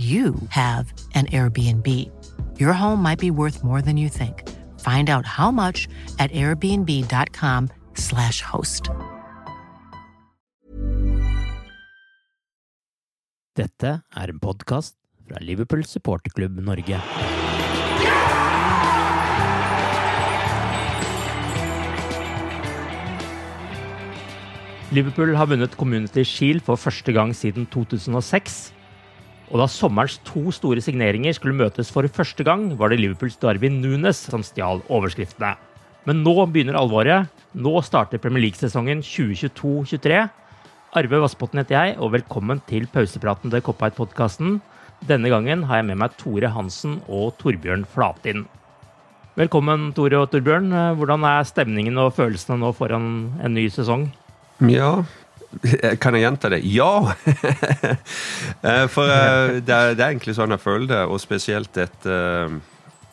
you have an Airbnb. Your home might be worth more than you think. Find out how much at airbnb.com/slash host. Dette er en podkast fra Liverpool supporterklubb Norge. Liverpool har vunnet Community Shield for første gang siden 2006. Og da sommerens to store signeringer skulle møtes for første gang, var det Liverpools Darwin Nunes som stjal overskriftene. Men nå begynner alvoret. Nå starter Premier League-sesongen 2022-23. Arve Vassbotn heter jeg, og velkommen til pausepraten til Cop-Out-podkasten. Denne gangen har jeg med meg Tore Hansen og Torbjørn Flatin. Velkommen, Tore og Torbjørn. Hvordan er stemningen og følelsene nå foran en ny sesong? Ja, kan jeg gjenta det? Ja! Eh, for eh, det er, det er, egentlig sånn jeg føler det, og spesielt etter,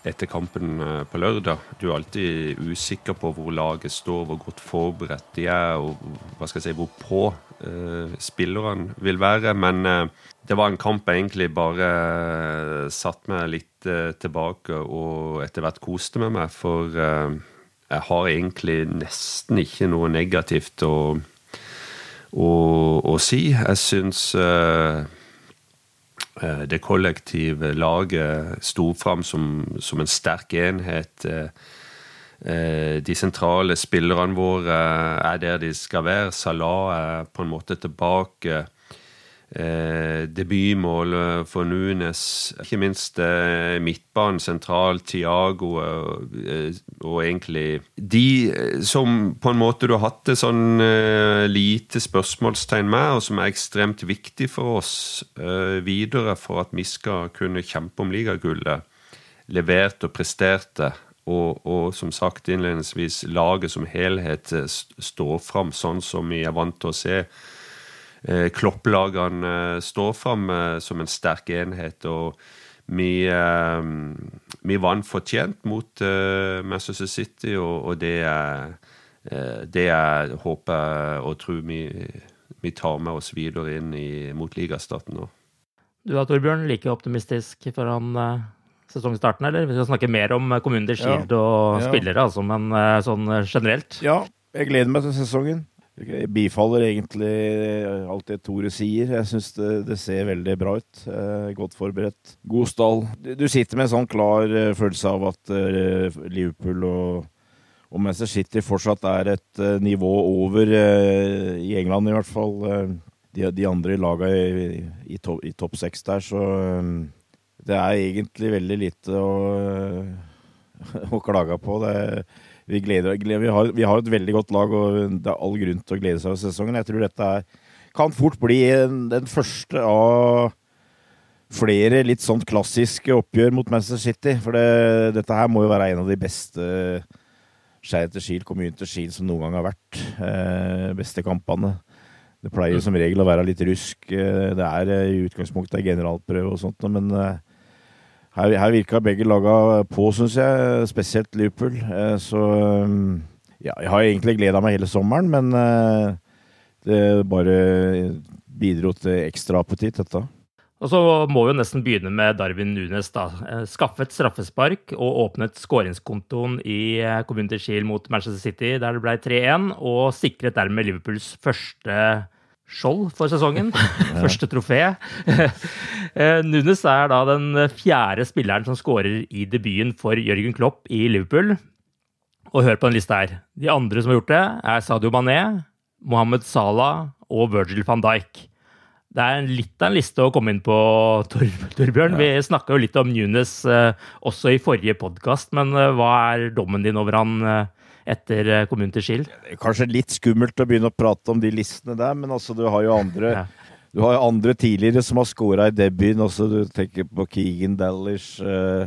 etter kampen eh, på lørdag. Du er alltid usikker på hvor laget står, hvor godt forberedt de er, og hva skal jeg si, hvor på spillerne vil være. Men det var en kamp jeg egentlig bare uh, satt meg litt tilbake og etter hvert koste med meg, for jeg har egentlig nesten ikke noe negativt å å, å si. Jeg syns uh, det kollektive laget sto fram som, som, en sterk enhet. Uh, de sentrale spillerne våre er der de skal være. Salah er på en måte tilbake. Eh, debutmålet for Nunes. Ikke minst eh, midtbanen sentralt, Tiago eh, og egentlig De eh, som på en måte du har hatt et sånn eh, lite spørsmålstegn med, og som er ekstremt viktig for oss eh, videre for at vi skal kunne kjempe om ligagullet, leverte og presterte. Og, og, som sagt innledningsvis, laget som helhet står fram sånn som vi er vant til å se Eh, Klopplagene eh, står fram eh, som en sterk enhet. og vi, vi vant fortjent mot Manchester City, og, og det det jeg håper og tror vi, vi, tar med oss videre inn i, mot ligastarten nå. Du da, Torbjørn, like optimistisk foran sesongstarten, eller? Vi skal snakke mer om Community Shield ja. og ja. spillere, altså, men sånn generelt? Ja, jeg gleder meg til sesongen. Jeg bifaller egentlig alt det Tore sier. Jeg syns det, det, ser veldig bra ut. Eh, godt forberedt. God stall. Du sitter med en sånn klar eh, følelse av at eh, Liverpool og, og Manchester City fortsatt er et nivå over, i England i hvert fall, de, de, andre lagene i, i, to, i topp seks der. Så det er egentlig veldig lite å, å klage på. Det er vi, gleder, vi, har, vi, har, et veldig godt lag, og det er all grunn til å glede seg over sesongen. Jeg tror dette er, kan fort bli den første av flere litt sånn klassiske oppgjør mot Manchester City. For det, dette her må jo være en av de beste Charity kommunen Community skil, som noen gang har vært. Eh, beste kampene. Det pleier som regel å være litt rusk. Eh, det er eh, i utgangspunktet generalprøve og sånt, men eh, her, her virka begge laga på, syns jeg. Spesielt Liverpool. Så ja, jeg har egentlig gleda meg hele sommeren, men det bare bidro til ekstra appetitt, dette. Og så må vi jo nesten begynne med Darwin Nunes. da. Skaffet straffespark og åpnet skåringskontoen i Community Shield mot Manchester City, der det ble 3-1, og sikret dermed Liverpools første skjold for sesongen. Første trofé. Eh, Nunes er da den fjerde spilleren som skårer i debuten for Jørgen Klopp i Liverpool. Og hør på den lista her. De andre som har gjort det, er Sadio Mané, Mohammed Salah og Virgil van Dijk. Det er litt av en liste å komme inn på, Tor Torbjørn. Vi snakka jo litt om Nunes uh, også i forrige podkast, men uh, hva er dommen din over han etter kommunen til Skill. Kanskje litt skummelt å begynne å prate om de listene der, men altså, du har jo andre ja. Du har jo andre tidligere som har scora i debuten. Også, du tenker på Keegan Dallish. Uh,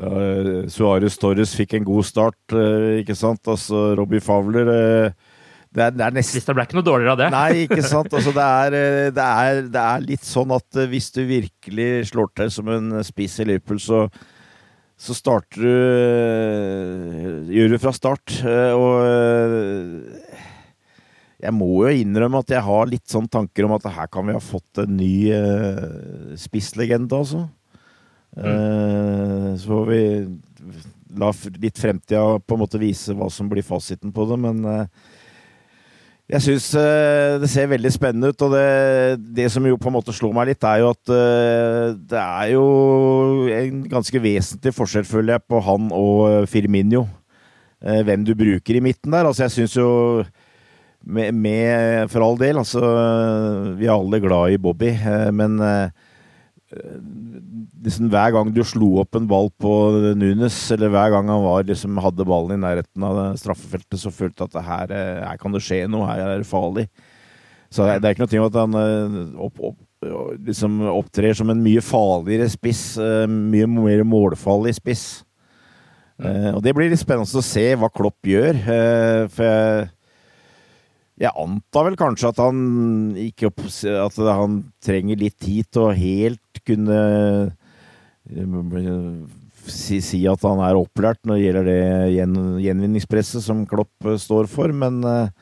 uh, Suárez Torres fikk en god start, uh, ikke sant? Altså Robbie Fowler uh, det er, det er nesten... Lista ble ikke noe dårligere av det. Nei, ikke sant. Altså, det, er, det, er, det, er, litt sånn at hvis du virkelig slår til som en spiss i Liverpool, så, så starter du Gjør du fra start. Eh, og eh, jeg må jo innrømme at jeg har litt sånn tanker om at her kan vi ha fått en ny spisslegende, altså. Mm. Så får vi la litt fremtida på en måte vise hva som blir fasiten på det, men jeg syns uh, det ser veldig spennende ut, og det, det, som jo på en måte slår meg litt, er jo at uh, det er jo en ganske vesentlig forskjell, føler jeg, på han og eh, Firminio. Hvem du bruker i midten der. Altså, jeg syns jo med, med, For all del, altså Vi er alle glad i Bobby, men liksom hver gang du slo opp en ball på Nunes, eller hver gang han var, liksom, hadde ballen i nærheten av straffefeltet, så følte jeg at her, eh, her, kan det skje noe, her er det farlig. Så det er ikke noe ting om at han eh, opp, opp, liksom opptrer som en mye farligere spiss, eh, mye mer målfarlig spiss. Mm. Og det blir litt spennende å se hva Klopp gjør, for jeg jeg antar vel kanskje at han ikke At han trenger litt tid til å helt kunne si, si, at han er opplært når det gjelder det gjen, gjenvinningspresset som Klopp eh, står for, men eh,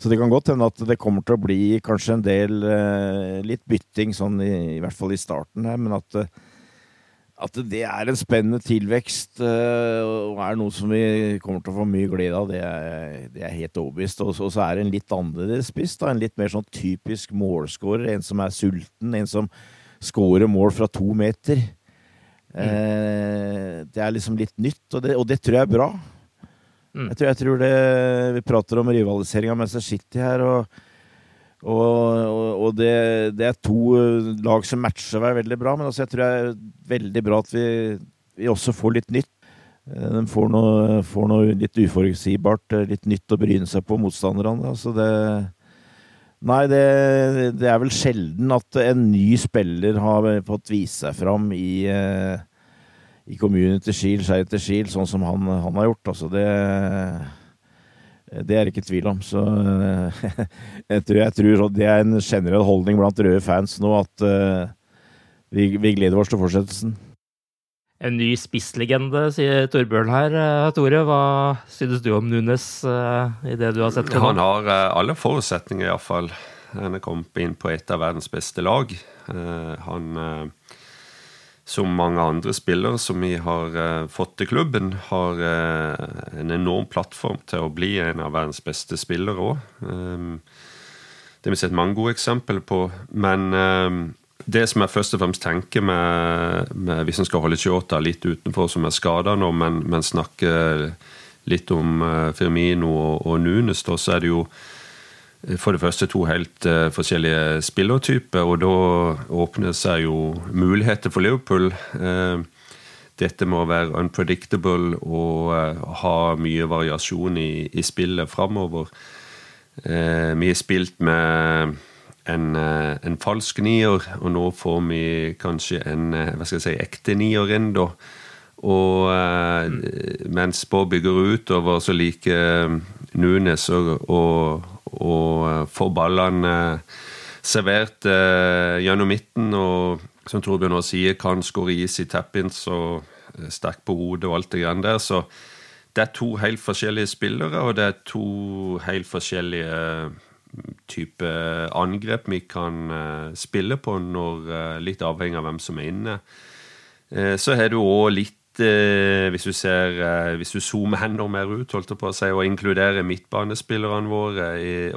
så det kan godt hende at det kommer til å bli kanskje en del eh, litt bytting, sånn i, i hvert fall i starten her, men at, at det er en spennende tilvekst og er noe som vi kommer til å få mye glede av, det er, det er helt overbevist. Og, så er det en litt annerledes spiss, en litt mer sånn typisk målskårer, en som er sulten, en som skårer mål fra to meter. Mm. det er liksom litt nytt, og det, og det tror jeg er bra. Mm. Jeg, tror, jeg, tror, det Vi prater om rivalisering av Manchester City her, og, og, og det, det, er to eh, lag som matcher hver veldig bra. Men altså, jeg tror det er veldig bra at vi, vi også får litt nytt. Eh, de får noe, får noe litt uforutsigbart, litt nytt å bryne seg på, motstanderne. Altså det, Nei, det, det, er vel sjelden at en ny spiller har fått vise seg fram i, uh, i Community Shield, seg etter Shield, sånn som han, han, har gjort. Altså, det, det er det ikke tvil om. Så uh, jeg, tror, jeg, tror, det er en generell holdning blant røde fans nå at uh, vi, vi gleder oss til fortsettelsen. En ny spisslegende, sier Torbjørn her. Eh, Tore, hva synes du om Nunes uh, i det du har sett? Han har uh, alle forutsetninger, iallfall. Han er kommet inn på et av verdens beste lag. Han, som mange andre spillere som vi har fått til klubben, har en enorm plattform til å bli en av verdens beste spillere òg. det har vi sett mange gode eksempler på. Men det som jeg først og fremst tenker med, med hvis en skal holde Chiota litt utenfor, som er skada nå, men, men snakke litt om uh, Firmino og, og Nunes, da, så er det jo eh, for det første to helt uh, forskjellige spillertyper, og da åpner seg jo muligheter for Liverpool. Uh, dette må være unpredictable og ha mye variasjon i, i spillet framover. vi har spilt med en, eh, en, falsk nier, og nå får vi kanskje en eh, hva skal jeg si, ekte nier inn, da. Og mm. mens Bob bygger utover, så liker Nunes å, å, og får ballene servert gjennom midten. Og som Torbjørn også sier, kan skåre is i tap-ins og sterk på hodet og alt det greiene der. Så det er to helt forskjellige spillere, og det er to helt forskjellige type angrep vi kan spille på, når, litt avhengig av hvem som er inne. Så har du òg litt hvis du ser hvis du zoomer enda mer ut, holdt på å si, og inkluderer midtbanespillerne våre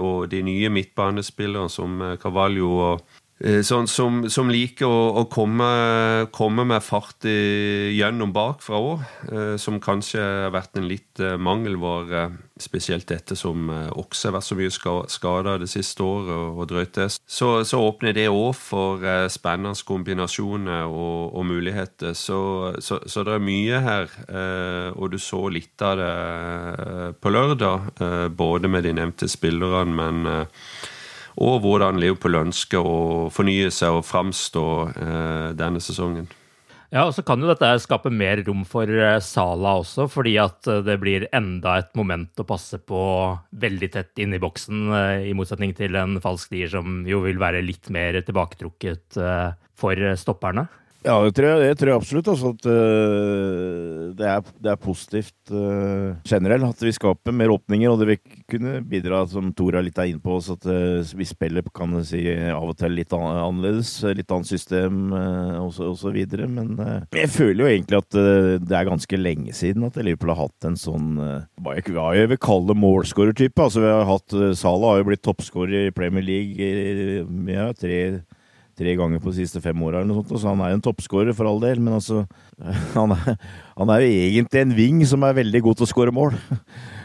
og de nye midtbanespillerne som Cavallo og Sånn som, som liker å, å komme, komme, med fart i, gjennom bakfra òg. Som kanskje har vært en litt mangelvare, spesielt dette som også har vært så mye skada det siste året og, og drøyt det. Så, så, åpner det òg for spennende kombinasjoner og, og muligheter. Så, så, så, det er mye her. Og du så litt av det på lørdag, både med de nevnte spillerne, men og hvordan Liverpool ønsker å fornye seg og framstå eh, denne sesongen. Ja, og så kan jo dette skape mer rom for eh, Sala også, fordi at eh, det blir enda et moment å passe på veldig tett inn i boksen, i motsetning til en falsk dier som jo vil være litt mer tilbaketrukket for stopperne. Ja, det tror jeg, det tror jeg absolutt. Altså, at uh, det, er, det, er, positivt uh, generelt at vi skaper mer åpninger. Og det vil kunne bidra, som Tora litt er inne på, oss, at uh, vi spiller kan si, av og til litt annerledes. Litt annet system så videre. Men jeg føler jo egentlig at det er ganske lenge siden at Liverpool har hatt en sånn hva jeg, hva jeg vil kalle målskårertype. Altså, vi Salah har jo blitt toppskårer i Premier League i ja, tre tre ganger på de siste fem åra, så han er jo en toppskårer for all del. Men altså, han er, han er, jo egentlig en ving som er veldig god til å skåre mål.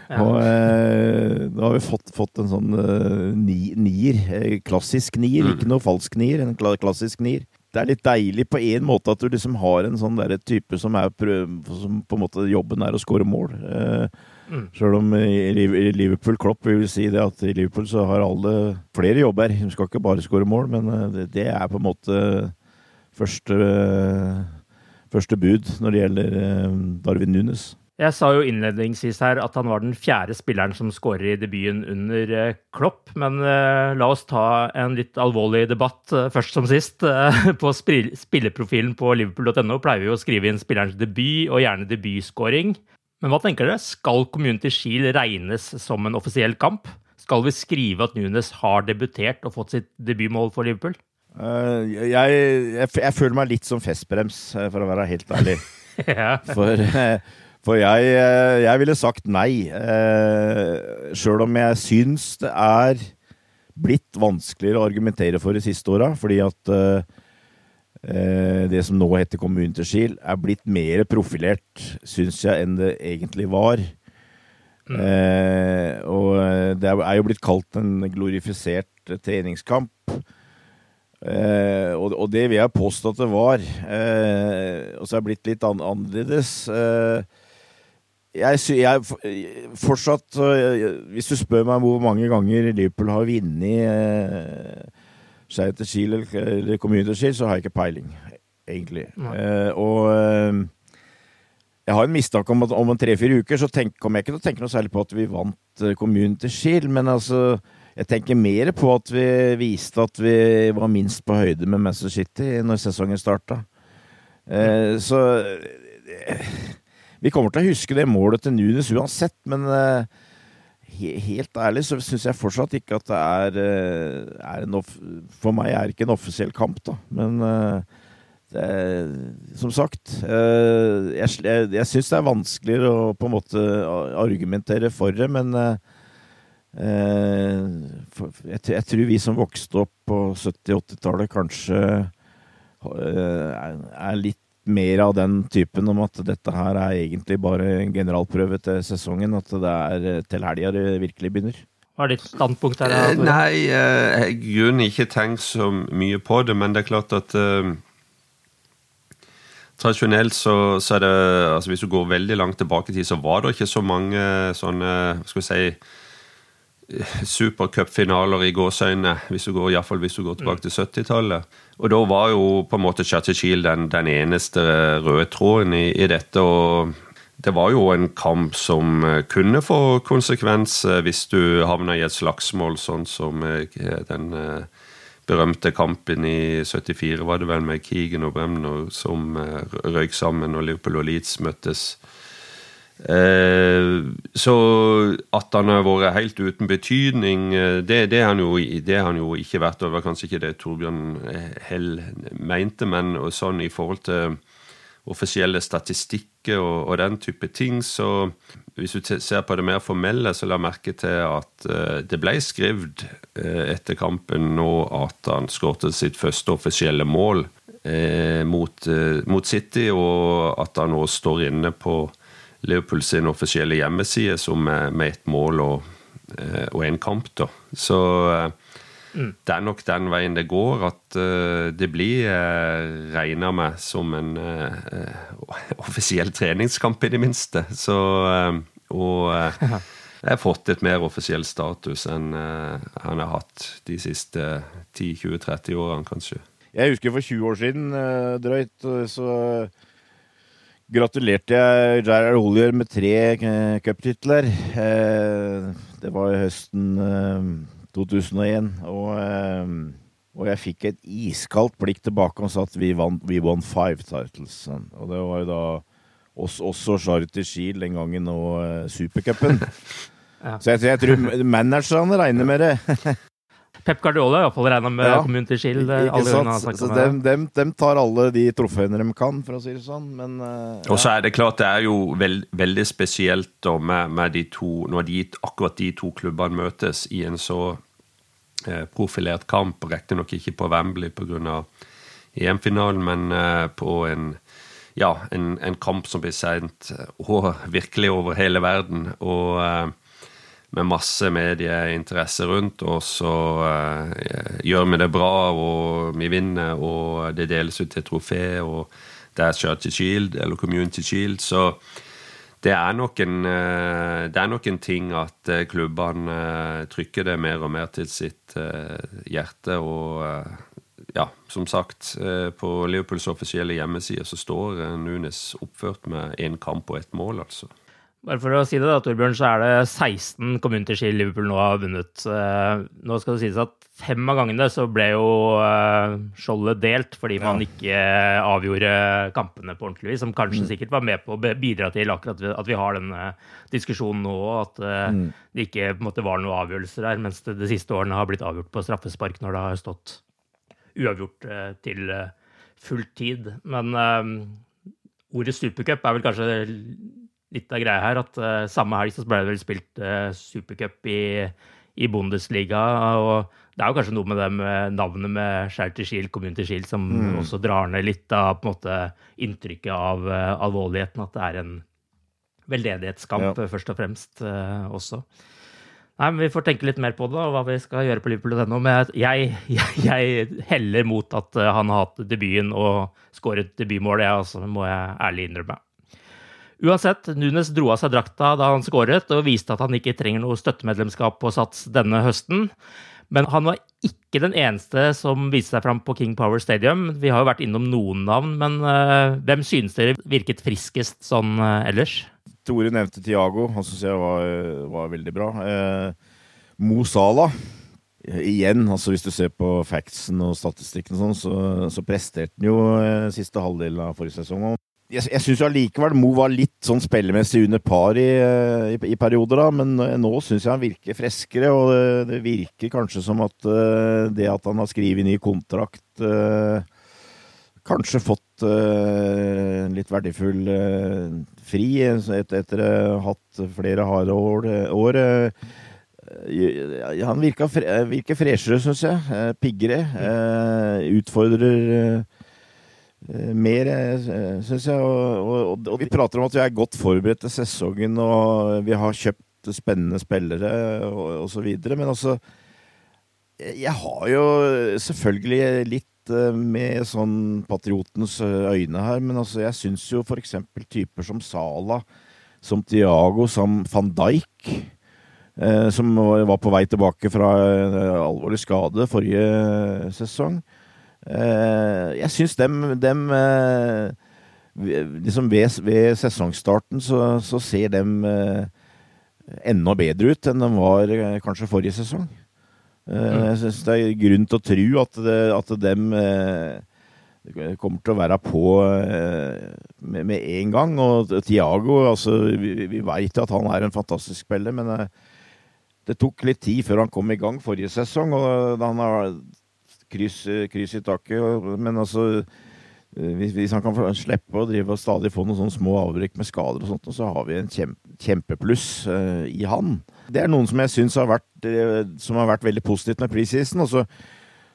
Ja. Og eh, da har vi fått, fått en sånn eh, ni, nier. Eh, klassisk nier, mm. ikke noe falsk nier. En klassisk nier. Det er litt deilig på en måte at du liksom har en sånn der type som er som på en måte jobben er å skåre mål. Eh, Mm. Sjøl om i Liverpool Klopp vil si det at i Liverpool så har alle flere jobber. De skal ikke bare skåre mål, men det, det er på en måte første, første bud når det gjelder eh, Darwin Nunes. Jeg sa jo innledningsvis her at han var den fjerde spilleren som skårer i debuten under eh, Klopp, men la oss ta en litt alvorlig debatt først som sist. På spilleprofilen på liverpool.no pleier vi å skrive inn spillerens debut og gjerne debutskåring. Men hva tenker dere? Skal Community Shield regnes som en offisiell kamp? Skal vi skrive at Nunes har debutert og fått sitt debutmål for Liverpool? Uh, jeg, jeg, jeg, føler meg litt som festbrems, eh, for å være helt ærlig. ja. For, uh, for jeg, jeg, ville sagt nei. Uh, Sjøl om jeg syns det er blitt vanskeligere å argumentere for de siste åra, fordi at uh, Eh, det som nå heter kommunen til skil er blitt mer profilert, syns jeg, enn det egentlig var. Mm. Eh, og eh, det er jo blitt kalt en glorifisert treningskamp. Eh, og, og, det vil jeg påstå at det var. Eh, og så er det blitt litt an annerledes. Eh, jeg, jeg, fortsatt Hvis du spør meg hvor mange ganger Liverpool har vunnet seg til Kiel eller Community Shield, så har jeg ikke peiling, egentlig. Uh, og uh, jeg har en mistanke om at om en tre-fire uker så tenk, kommer jeg ikke til å tenke noe særlig på at vi vant kommunen til Shield, men altså jeg tenker mer på at vi viste at vi var minst på høyde med Manchester City når sesongen starta. så vi kommer til å huske det målet til Nunes uansett, men helt ærlig så syns jeg fortsatt ikke at det er, eh, er en For meg er det ikke en offisiell kamp, da. Men eh, det, som sagt eh, Jeg, jeg, jeg syns det er vanskeligere å på en måte argumentere for det, men jeg, jeg tror vi som vokste opp på 70-80-tallet, kanskje er litt mer av den typen om at dette her er egentlig bare en generalprøve til sesongen. At det er eh, til helga det virkelig begynner. Hva er ditt standpunkt her? Eh, nei, eh, jeg har ikke tenkt så mye på det, men det er klart at eh, Tradisjonelt så, så, er det altså Hvis du går veldig langt tilbake i tid, så var det ikke så mange sånne skal vi si supercupfinaler i gåseøyne, hvis du går, iallfall hvis du går tilbake til 70-tallet. Og da var jo på en måte Chachichil den, den eneste røde tråden i, i, dette. og det var jo en kamp som kunne få konsekvens hvis du havna i et slagsmål, sånn som den berømte kampen i 74, var det vel, med Keegan og Bremner, som røyk sammen, og Liverpool og Leeds møttes. Eh, så at han har vært helt uten betydning, det, det har han, jo, det han jo ikke vært. Og det var kanskje ikke det Torbjørn Hell mente, men sånn i forhold til offisielle statistikker og, og, den type ting. Så hvis du ser på det mer formelle, så la merke til at det ble skrevet etter kampen nå at han skåret sitt første offisielle mål mot, mot, City, og at han nå står inne på Liverpool sin offisielle hjemmeside som med, med ett mål og, og en kamp. da. Så Mm. Det er nok den veien det går, at uh, det blir regna med som en offisiell treningskamp, i det minste. Så, og jeg har fått et mer offisiell status enn han har hatt de siste 10-20-30 årene, kanskje. Jeg husker for 20 år siden, drøyt, så gratulerte jeg Gerard Hollier med tre cuptitler. Det var høsten 2001. Og, ehm, og, jeg fikk et iskaldt blikk tilbake og sa at vi vant we won five titles. Og det var jo da oss, også Charity Shield den gangen og uh, Supercupen. ja. Så jeg, jeg tror managerne regner med det. Pep Guardiola har iallfall regna med ja, kommunen til Skill. dem, dem, dem, tar alle de trofeene de kan, for å si det sånn. Men, uh, Og så er det klart det er jo veld, veldig spesielt da, med, med, de to Når de, akkurat de to klubbene møtes i en så eh, profilert kamp, riktignok ikke på Wembley pga. EM-finalen, men eh, på en ja, en, en, kamp som blir sendt og virkelig over hele verden. Og eh, med masse medieinteresse rundt, og så uh, gjør vi det bra, og vi vinner, og det deles ut til trofé, og det er Charity Shield, eller Community Shield, så det er noen, uh, det er noen ting at uh, klubbene trykker det mer og mer til sitt hjerte, og ja, som sagt, på Liverpools offisielle hjemmeside så står Nunes oppført med én kamp og ett mål, altså. Bare for å si det, da, Torbjørn, så er det 16 communities i Liverpool nå har vunnet. Eh, nå skal det sies at fem av gangene så ble jo eh, skjoldet delt fordi man ikke avgjorde kampene på ordentlig vis, som kanskje mm. sikkert var med på å bidra til akkurat at vi har denne diskusjonen nå, at eh, mm. det ikke måte var noen avgjørelser der, mens det de siste årene har blitt avgjort på straffespark når det har stått uavgjort til full tid. Men ordet supercup er vel kanskje litt av greia her at uh, samme helg så ble det vel spilt uh, supercup i, i, Bundesliga. og Det er jo kanskje noe med det med navnet med Charity Shield, Community Shield, som mm. også drar ned litt av på en måte, inntrykket av uh, alvorligheten. At det er en veldedighetskamp, ja. først og fremst, også. Nei, men Vi får tenke litt mer på det, og hva vi skal gjøre på Liverpool.no. Men jeg, jeg, jeg, heller mot at han har hatt debuten og skåret debutmålet, det altså, må jeg ærlig innrømme. Uansett, Nunes dro av seg drakta da han skåret, og viste at han ikke trenger noe støttemedlemskap på Sats denne høsten. Men han var ikke den eneste som viste seg fram på King Power Stadium. Vi har jo vært innom noen navn, men uh, hvem synes dere virket friskest sånn uh, ellers? Tore nevnte Tiago, han syns jeg var, var, veldig bra. Uh, Mo Salah igjen, altså hvis du ser på factsen og statistikken, sånn, så, så presterte han jo siste halvdel av forrige sesong jeg, jeg syns allikevel Mo var litt sånn spillemessig under par i, i, i perioder, da, men nå syns jeg han virker freskere. Og det, det, virker kanskje som at uh, det at han har skrevet ny kontrakt uh, Kanskje fått uh, litt verdifull fri et, etter å ha hatt flere harde år. år han virker, virker freshere, syns jeg. Piggere. Utfordrer Eh, mer, eh, syns jeg. Og, og, og, vi prater om at vi er godt forberedt til sesongen, og vi har kjøpt spennende spillere og osv. Men altså Jeg har jo selvfølgelig litt eh, med sånn patriotens øyne her, men altså jeg syns jo f.eks. typer som Sala, som Tiago, som van Dijk som var på vei tilbake fra alvorlig skade forrige sesong. Eh, jeg syns dem, dem, eh, liksom ved, ved sesongstarten så, så ser dem eh, enda bedre ut enn de var kanskje forrige sesong. Mm. Jeg syns det er grunn til å tro at, det, at dem kommer til å være på med, med, en gang. Og Tiago, altså, vi, vi veit at han er en fantastisk spiller, men det tok litt tid før han kom i gang forrige sesong. og Han har kryss, kryss i taket, men altså Eh, hvis, hvis, han kan slippe å drive og stadig få noen sånne små avbrekk med skader, og sånt, så har vi en kjempe, kjempepluss uh, i han. Det er noen som jeg syns har, uh, har, vært veldig positivt med preseason. og så,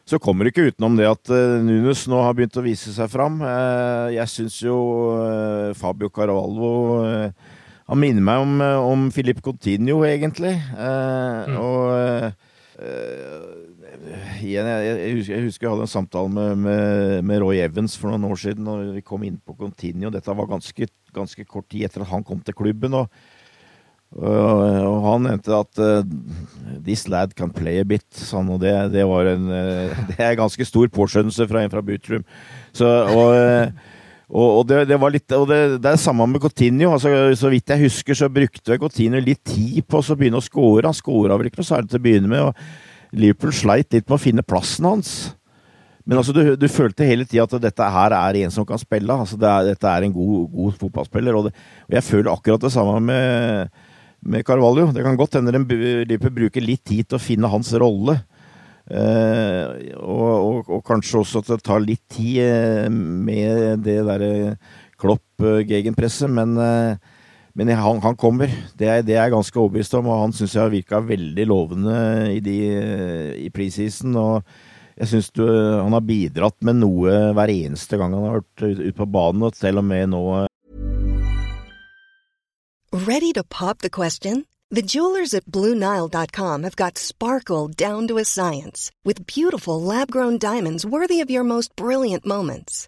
så kommer det ikke utenom det at uh, Nunes nå har begynt å vise seg fram. jeg syns jo Fabio Carvalho Han minner meg om, om Filip Coutinho, egentlig. Mm. Og igjen, jeg, jeg, husker, jeg, husker, jeg hadde en samtale med, med, med, Roy Evans for noen år siden. og Vi kom inn på Continuo. Dette var ganske, ganske, kort tid etter at han kom til klubben. og, og han nevnte at uh, 'this lad can play a bit', sånn, og det, det, var en uh, det er ganske stor påskjønnelse fra en fra Butrum. Så, og, uh, og, og det, det, var litt, og det, det er samme med Cotinio. Altså, så vidt jeg husker, så brukte Cotinio litt tid på å begynne å score. Han scora vel ikke noe særlig til å begynne med. og Liverpool sleit litt med å finne plassen hans. Men altså, du, du følte hele tida at dette her er en som kan spille. Altså, det er, dette er en god, god fotballspiller. Og, det, og, jeg føler akkurat det samme med, med Carvalho. Det kan godt hende Liverpool bruker litt tid til å finne hans rolle. Eh, og, og, og, kanskje også at det tar litt tid eh, med det derre Klopp-gegenpresset. Men eh, men han, han kommer. Det er, jeg ganske overbevist om, og han syns jeg har virka veldig lovende i, de, i preseason. Og jeg syns han har bidratt med noe hver eneste gang han har vært ute ut på banen, og til og med nå Ready to pop the question? The jewelers at BlueNile.com have got sparkle down to a science with beautiful lab-grown diamonds worthy of your most brilliant moments.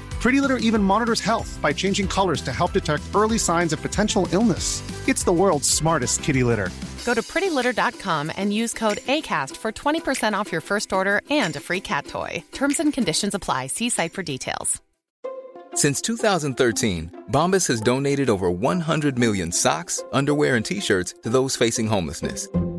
Pretty Litter even monitors health by changing colors to help detect early signs of potential illness. It's the world's smartest kitty litter. Go to prettylitter.com and use code ACAST for 20% off your first order and a free cat toy. Terms and conditions apply. See site for details. Since 2013, Bombas has donated over 100 million socks, underwear, and t shirts to those facing homelessness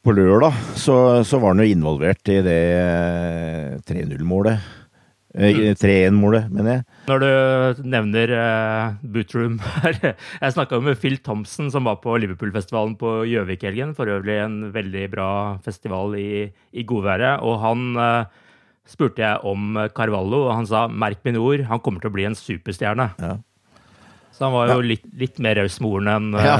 På lørdag så, så var han jo involvert i det 3-0-målet. Eh, 3-1-målet, mener jeg. Når du nevner uh, Bootroom her Jeg snakka med Phil Thompson, som var på Liverpool-festivalen på Gjøvik-helgen. For øvrig en veldig bra festival i, i godværet. Og han uh, spurte jeg om Carvalho, og han sa 'merk mine ord, han kommer til å bli en superstjerne'. Ja. Så han var jo litt, litt mer raus med ordene enn uh, Ja.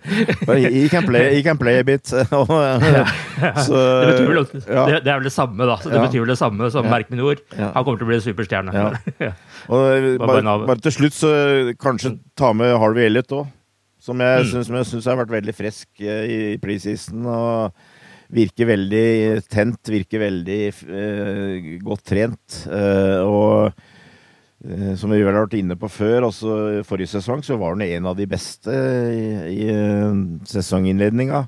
he, can play, he can play a bit. Så, det, betyr vel, det, det er vel det samme, da. Så det betyr vel det samme som. 'merk mine ord'. Han kommer til å bli en superstjerne. Ja. Og Bare bare, til slutt, så kanskje ta med Harvey Elliot òg. Som jeg Mm. syns- har vært veldig frisk i, i preseason. Og virker veldig tent, virker veldig eh, godt trent. Eh, og eh, som vi vel har vært inne på før, også forrige sesong, så var han en av de beste i, i eh, sesonginnledninga.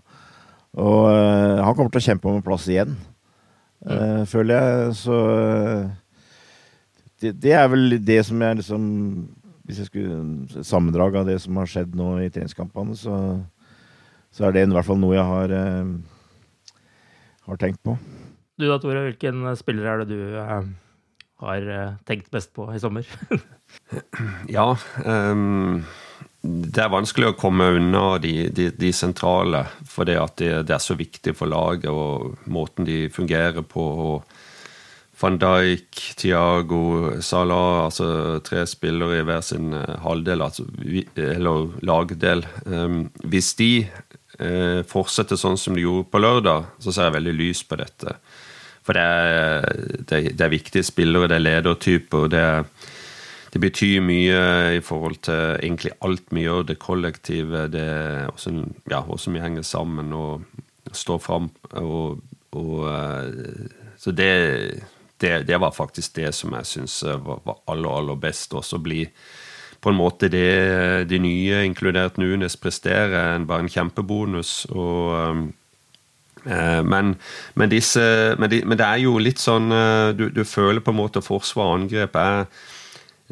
Og uh, han kommer til å kjempe om en plass igjen, eh, føler jeg. Så uh, det, det er vel det som jeg liksom Hvis jeg skulle sammendrag av det som har skjedd nå i treningskampene, så, så er det i hvert fall noe jeg har, eh, har tenkt på. Du da, Tore, hvilken spiller er det du eh, har eh, tenkt mest på i sommer? Ja, Um, det er vanskelig å komme unna de, de, de sentrale, for det det, det er så viktig for laget og måten de fungerer på. og Van Dijk, Thiago, Salah, altså tre spillere i hver sin eh, halvdel, altså, eller lagdel. Ehm, hvis de eh, fortsetter sånn som de gjorde på lørdag, så ser jeg veldig lys på dette. For det er, det, det er viktige spillere, det er ledertyper, det, det betyr mye i forhold til egentlig alt vi gjør, det kollektive, det hvordan, ja, hvordan vi henger sammen og står fram. Og, og, eh, så det, det, det var faktisk det som jeg syns var, var aller, aller best. Også å bli på en måte det de nye, inkludert Nunes, presterer, en- bare en kjempebonus. og Eh, Men, men, disse, men, de, men det er jo litt sånn eh, Du, du føler på en måte forsvar og angrep er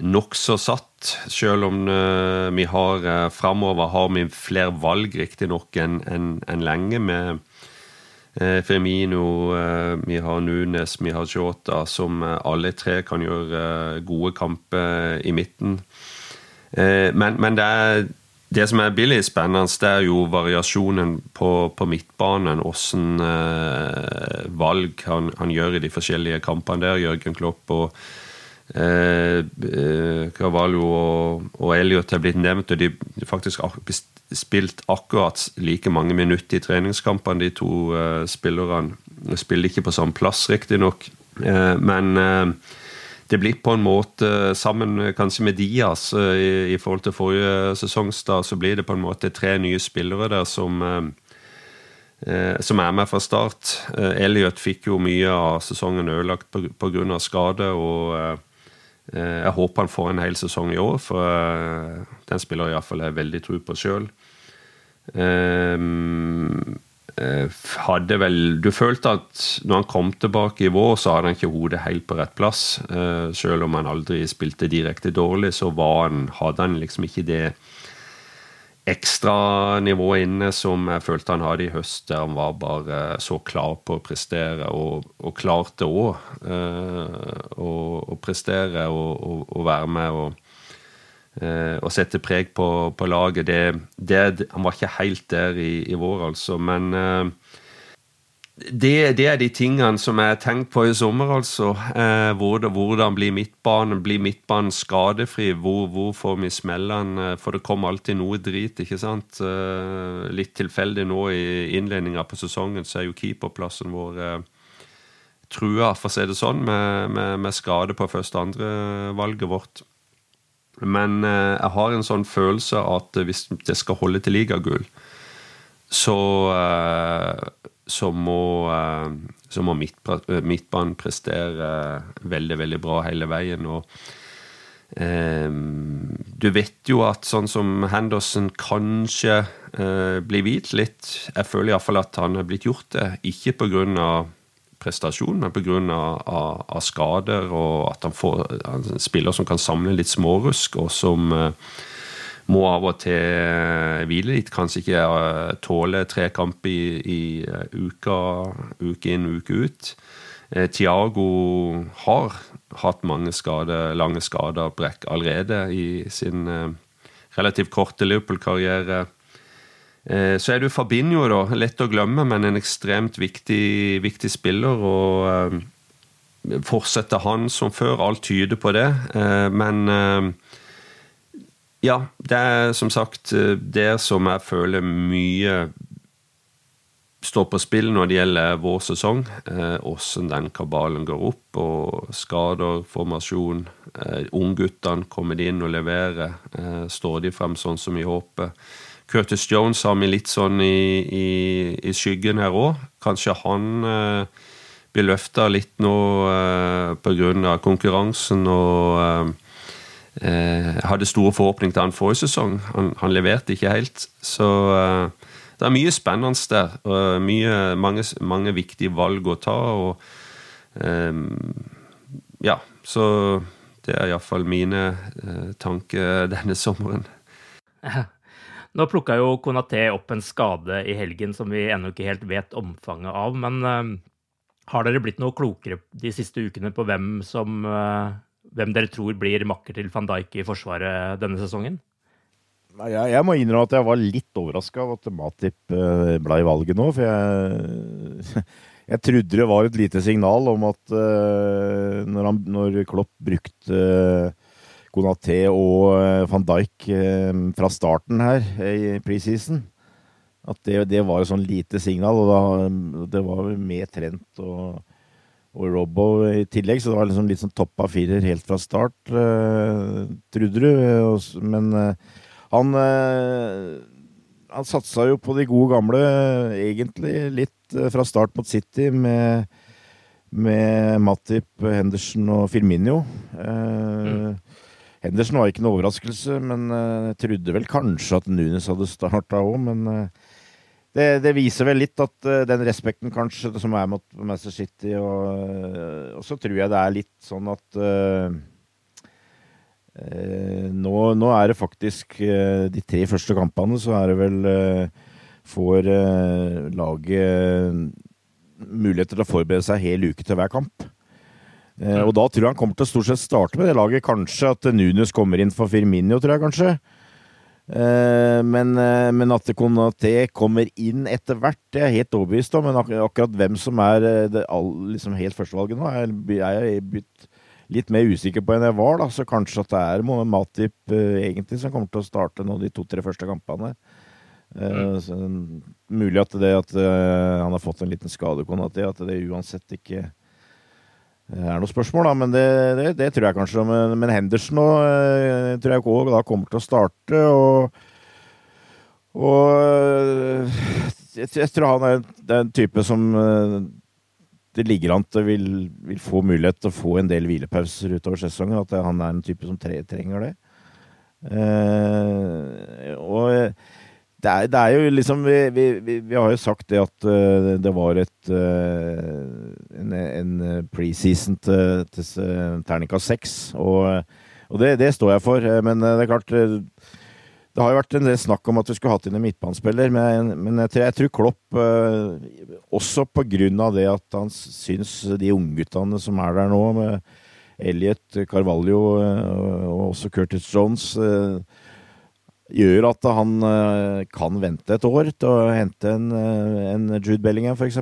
nokså satt, selv om eh, vi har framover har vi flere valg, riktignok, enn enn- en lenge. med eh, Firmino, eh, vi har Nunes, vi har Jota, som eh, alle tre kan gjøre eh, gode kamper i midten. Eh, men, men det, er, det som er billig spennende, det er jo variasjonen på, på midtbanen. Åssen eh, valg han, han gjør i de forskjellige kampene der, Jørgen Klopp. og eh, eh, Carvalho og, og Elliot er blitt nevnt, og de, har faktisk spilt akkurat like mange minutter i treningskampene, de to eh, spillerne. Spiller ikke på samme plass, riktignok, eh, men eh, det blir på en måte, sammen kanskje med Diaz eh, i, i forhold til forrige sesongstart, så blir det på en måte tre nye spillere der som eh, eh, som er med fra start. Eh, Elliot fikk jo mye av sesongen ødelagt pga. skade. og eh, eh, Jeg håper han får en hel sesong i år, for eh, den spiller iallfall jeg veldig tro på sjøl. Hadde vel Du følte at når han kom tilbake i vår, så hadde han ikke hodet helt på rett plass. Eh, Selv om han aldri spilte direkte dårlig, så han, hadde han liksom ikke det ekstra nivået inne som jeg følte han hadde i høst, der han var bare så klar på å prestere, og, og klarte òg eh, å prestere og, og, og være med og, eh, og sette preg på, på laget. Det, det, han var ikke helt der i, i vår, altså, men eh, det, det, er de tingene som jeg har tenkt på i sommer, altså. Eh, hvordan, hvordan blir midtbanen? Blir midtbanen skadefri? Hvor, hvor får vi smellene? For det kommer alltid noe drit, ikke sant? Eh, litt tilfeldig nå i innledninga på sesongen, så er jo keeperplassen vår eh, trua, for å si det sånn, med, med, med skade på første- og andrevalget vårt. Men eh, jeg har en sånn følelse at hvis det skal holde til ligagull, så eh, så må, eh, så må midtbanen prestere veldig, veldig bra hele veien. og eh, Du vet jo at sånn som Henderson kanskje eh, blir hvit litt. Jeg føler iallfall at han er blitt gjort det. Ikke pga. Prestasjon, men pga. Av, av skader, og at han får en spiller som kan samle litt smårusk, og som eh, må av og til hvile litt. Kanskje ikke uh, tåle tre kamper i, i uka, uke inn, uke ut. Tiago har hatt mange skader, lange skader og brekk allerede i sin relativt korte Liverpool-karriere. Uh, så er det Fabinho, da. Lett å glemme, men en ekstremt viktig, viktig spiller. og uh, Fortsetter han som før? Alt tyder på det. men ja, det er som sagt det som jeg føler mye står på spill når det gjelder vår sesong. Åssen eh, den kabalen går opp, og skader, formasjon. Eh, Ungguttene kommer inn og leverer. Eh, står de frem sånn som vi håper. Curtis Jones har vi litt sånn i, i, i skyggen her òg. Kanskje han eh, blir løfta litt nå eh, pga. konkurransen og eh, eh, hadde store forhåpninger til han forrige sesong. Han, han leverte ikke helt. Så eh, det er mye spennende der. og mye, mange, mange, viktige valg å ta. og um, Ja, så det er iallfall mine uh, tanker denne sommeren. Nå plukka jo Konaté opp en skade i helgen som vi ennå ikke helt vet omfanget av. Men uh, har dere blitt noe klokere de siste ukene på hvem, som, uh, hvem dere tror blir makker til van Dijk i Forsvaret denne sesongen? Jeg, jeg, må innrømme at jeg var litt overraska av at Matip uh, ble i valget nå. For jeg, jeg trodde det var et lite signal om at når, han, når, Klopp brukte Konaté og van Dijk fra starten her i preseason, at det, det, var et sånn lite signal. Og da, det var med Trent og, og Robbo i tillegg, så det var liksom litt sånn topp av firer helt fra start, trodde du. Men han, eh, han satsa jo på de gode gamle, egentlig litt eh, fra start mot City, med, med Matip, Henderson og Firminio. Mm. Henderson var ikke noe overraskelse, men jeg trodde vel kanskje at Nunes hadde starta òg. Men det, det, viser vel litt at den respekten kanskje som er mot Manchester City, og, og så tror jeg det er litt sånn at uh, nå, nå, er det faktisk uh, de tre første kampene, så er det vel uh, Får laget muligheter til å forberede seg hel uke til hver kamp. Mm. Og da tror jeg han kommer til å stort sett starte med det laget. Kanskje at Nunes kommer inn for Firminio, tror jeg kanskje. Men, men at Konaté kommer inn etter hvert, det er jeg helt overbevist om. Men akkurat hvem som er det liksom helt førstevalget nå, er jeg blitt litt mer usikker på enn jeg var. da, Så kanskje at det er Matip uh, egentlig som kommer til å starte nå de to-tre første kampene. Uh, så, mulig at det at han har fått en liten skade, Konati, at det uansett ikke er noen spørsmål, da, men det, det, det tror jeg kanskje. Men, men Henderson og, tror jeg òg kommer til å starte. Og, og jeg, jeg, tror han er, en type som det ligger an til vil, vil få mulighet til å få en del hvilepauser utover sesongen. At han er en type som tre, trenger det. Eh, og det er, det er, jo liksom vi, vi, vi, har jo sagt det at uh, det var et uh, en, en preseason til, til terninga seks. Og, og det, det, står jeg for. Men det er klart det har jo vært en del snakk om at vi skulle hatt inn en midtbanespiller, men, men jeg, tror, jeg, tror, Klopp, uh, også på grunn av det at han syns de ungguttene som er der nå, med Elliot, Carvalho eh, og også Curtis Jones, eh, gjør at han eh, kan vente et år til å hente en, eh, en Jude Bellingham, f.eks.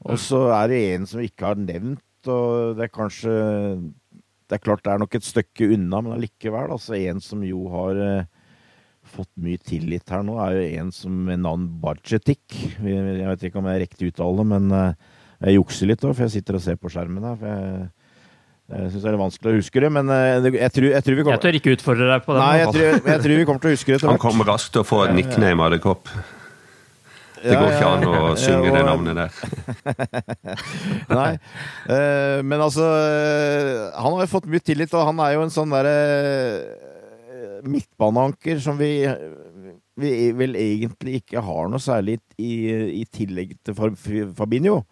Og så er det en som vi ikke har nevnt, og det er kanskje Det er klart det er nok et stykke unna, men allikevel. Altså en som jo har eh, fått mye tillit her nå, er jo en som med navn Bajetik. Jeg vet ikke om jeg er riktig uttale, men jeg jukser litt for jeg sitter og ser på skjermen her. for jeg jeg syns det er vanskelig å huske det, men eh, jeg tror, jeg tror vi kommer Jeg tør ikke utfordre deg på det. Nei, jeg tror, jeg tror, vi kommer til å huske det. Han kommer raskt til å få et nickname av det, Kopp. Det går ikke an å synge det navnet der. Nei. Eh, men altså Han har jo fått mye tillit, og han er jo en sånn derre midtbaneanker som vi, vi, vel egentlig ikke har noe særlig i, i tillegg til Fabinho.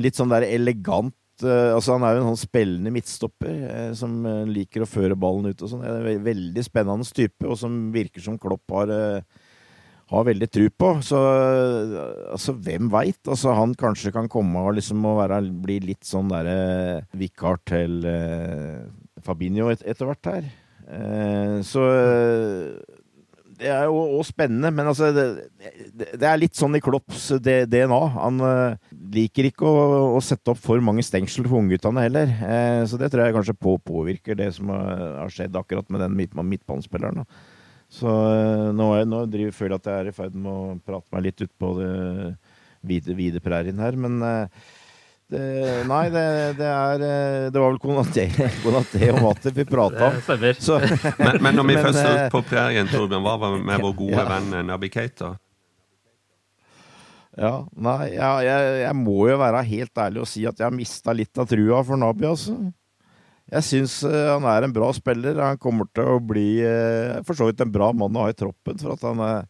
Litt sånn der elegant eh, altså Han er jo en sånn spillende midtstopper eh, som eh, liker å føre ballen ut og sånn. Veldig spennende type, og som virker som Klopp har, har veldig tru på. Så altså, hvem veit? Altså, han kanskje kan komme og liksom være, bli litt sånn derre vikar til eh, Fabinho et, etter hvert her. Eh, så det er jo også spennende, men altså det, det, er litt sånn i Klopps DNA. Han uh, liker ikke å, å, sette opp for mange stengsler for ungguttene heller. Uh, så det tror jeg kanskje på, påvirker det som har, har skjedd akkurat med den midt, midtbanespilleren. Så nå, er, nå driver, føler jeg at jeg er i ferd med å prate meg litt ut på det vide, vide prærien her, men det, nei, det, det, er eh, Det var vel Konaté, Konaté og Matter vi prata om. Så, men, men, når vi men, først er på prærien, Torbjørn, hva var med vår gode ja. venn Nabi Keita? Ja, nei, ja, jeg, jeg, må jo være helt ærlig og si at jeg har mista litt av trua for Nabi, altså. Jeg syns han er en bra spiller. Han kommer til å bli for så vidt en bra mann å ha i troppen, for at han er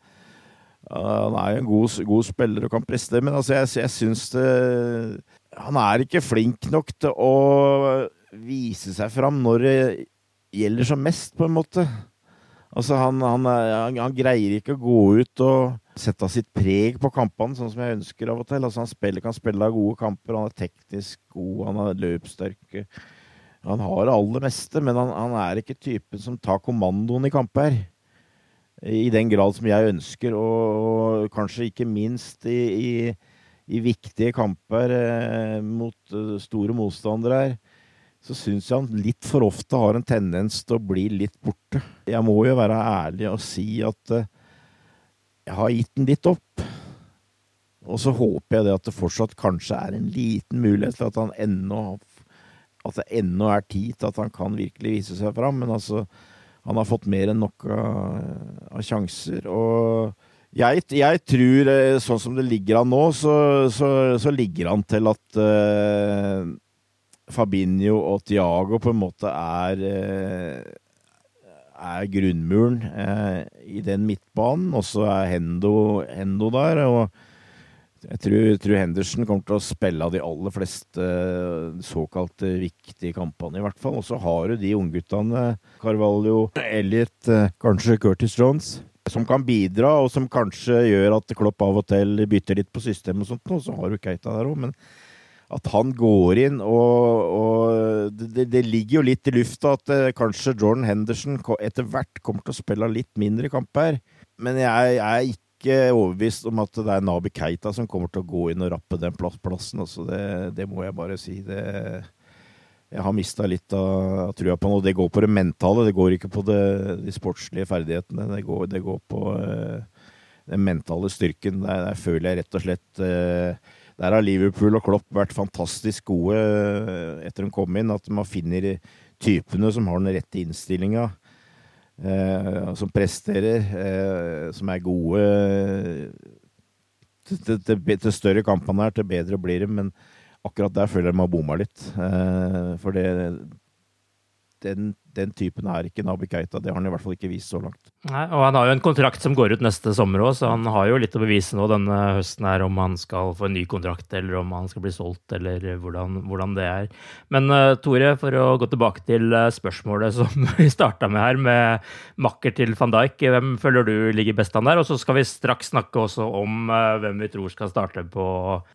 han er jo en god, god spiller og kan prestere, men altså, jeg, jeg syns det han er ikke flink nok til å vise seg fram når det gjelder som mest, på en måte. Altså, han, han, han, han greier ikke å gå ut og sette sitt preg på kampene, sånn som jeg ønsker av og til. Altså, han spiller, kan spille gode kamper, han er teknisk god, han er løpssterk. Han har det aller meste, men han, er ikke typen som tar kommandoen i kamper. I den grad som jeg ønsker, og, og kanskje ikke minst i, i i viktige kamper eh, mot uh, store motstandere her, så syns jeg han litt for ofte har en tendens til å bli litt borte. Jeg må jo være ærlig og si at uh, jeg har gitt den litt opp. Og så håper jeg det at det fortsatt kanskje er en liten mulighet for at han ennå at det ennå er tid til at han kan virkelig vise seg fram. Men altså, han har fått mer enn nok av, av sjanser. Og jeg, jeg, tror, eh, sånn som det ligger an nå, så, så, så ligger han til at uh, Fabinho og Tiago på en måte er uh, er grunnmuren uh, i den midtbanen. Og så er Hendo, Hendo, der. Og jeg tror, tror, Henderson kommer til å spille av de aller fleste såkalte viktige kampene, i hvert fall. Og så har du de ungguttene. Carvalho, Elliot, kanskje Curtis Jones som kan bidra, og som kanskje gjør at Klopp av og til bytter litt på systemet og sånt, og så har du Keita der òg, men at han går inn og, og det, det, ligger jo litt i lufta at uh, kanskje Jordan Henderson etter hvert kommer til å spille litt mindre kamper, men jeg, er ikke overbevist om at det er Nabi Keita som kommer til å gå inn og rappe den plassen. Altså det, det må jeg bare si. Det, jeg har mista litt av trua på noe. Det går på det mentale, det går ikke på det, de sportslige ferdighetene. Det går, det går på uh, den mentale styrken. Der, der, føler jeg rett og slett uh, Der har Liverpool og Klopp vært fantastisk gode uh, etter de kom inn. At man finner typene som har den rette innstillinga. som presterer, som er gode til, til, til større kampene her, til bedre blir de. Men akkurat der føler jeg de har bomma litt. Eh, for det, den, den, typen er ikke Nabi Keita. Det har han i hvert fall ikke vist så langt. Nei, og Han har jo en kontrakt som går ut neste sommer òg, så han har jo litt å bevise nå denne høsten her om han skal få en ny kontrakt, eller om han skal bli solgt, eller hvordan, hvordan det er. Men uh, Tore, for å gå tilbake til uh, spørsmålet som vi starta med her, med makker til van Dijk. Hvem føler du ligger best an der? Og så skal vi straks snakke også om uh, hvem vi tror skal starte på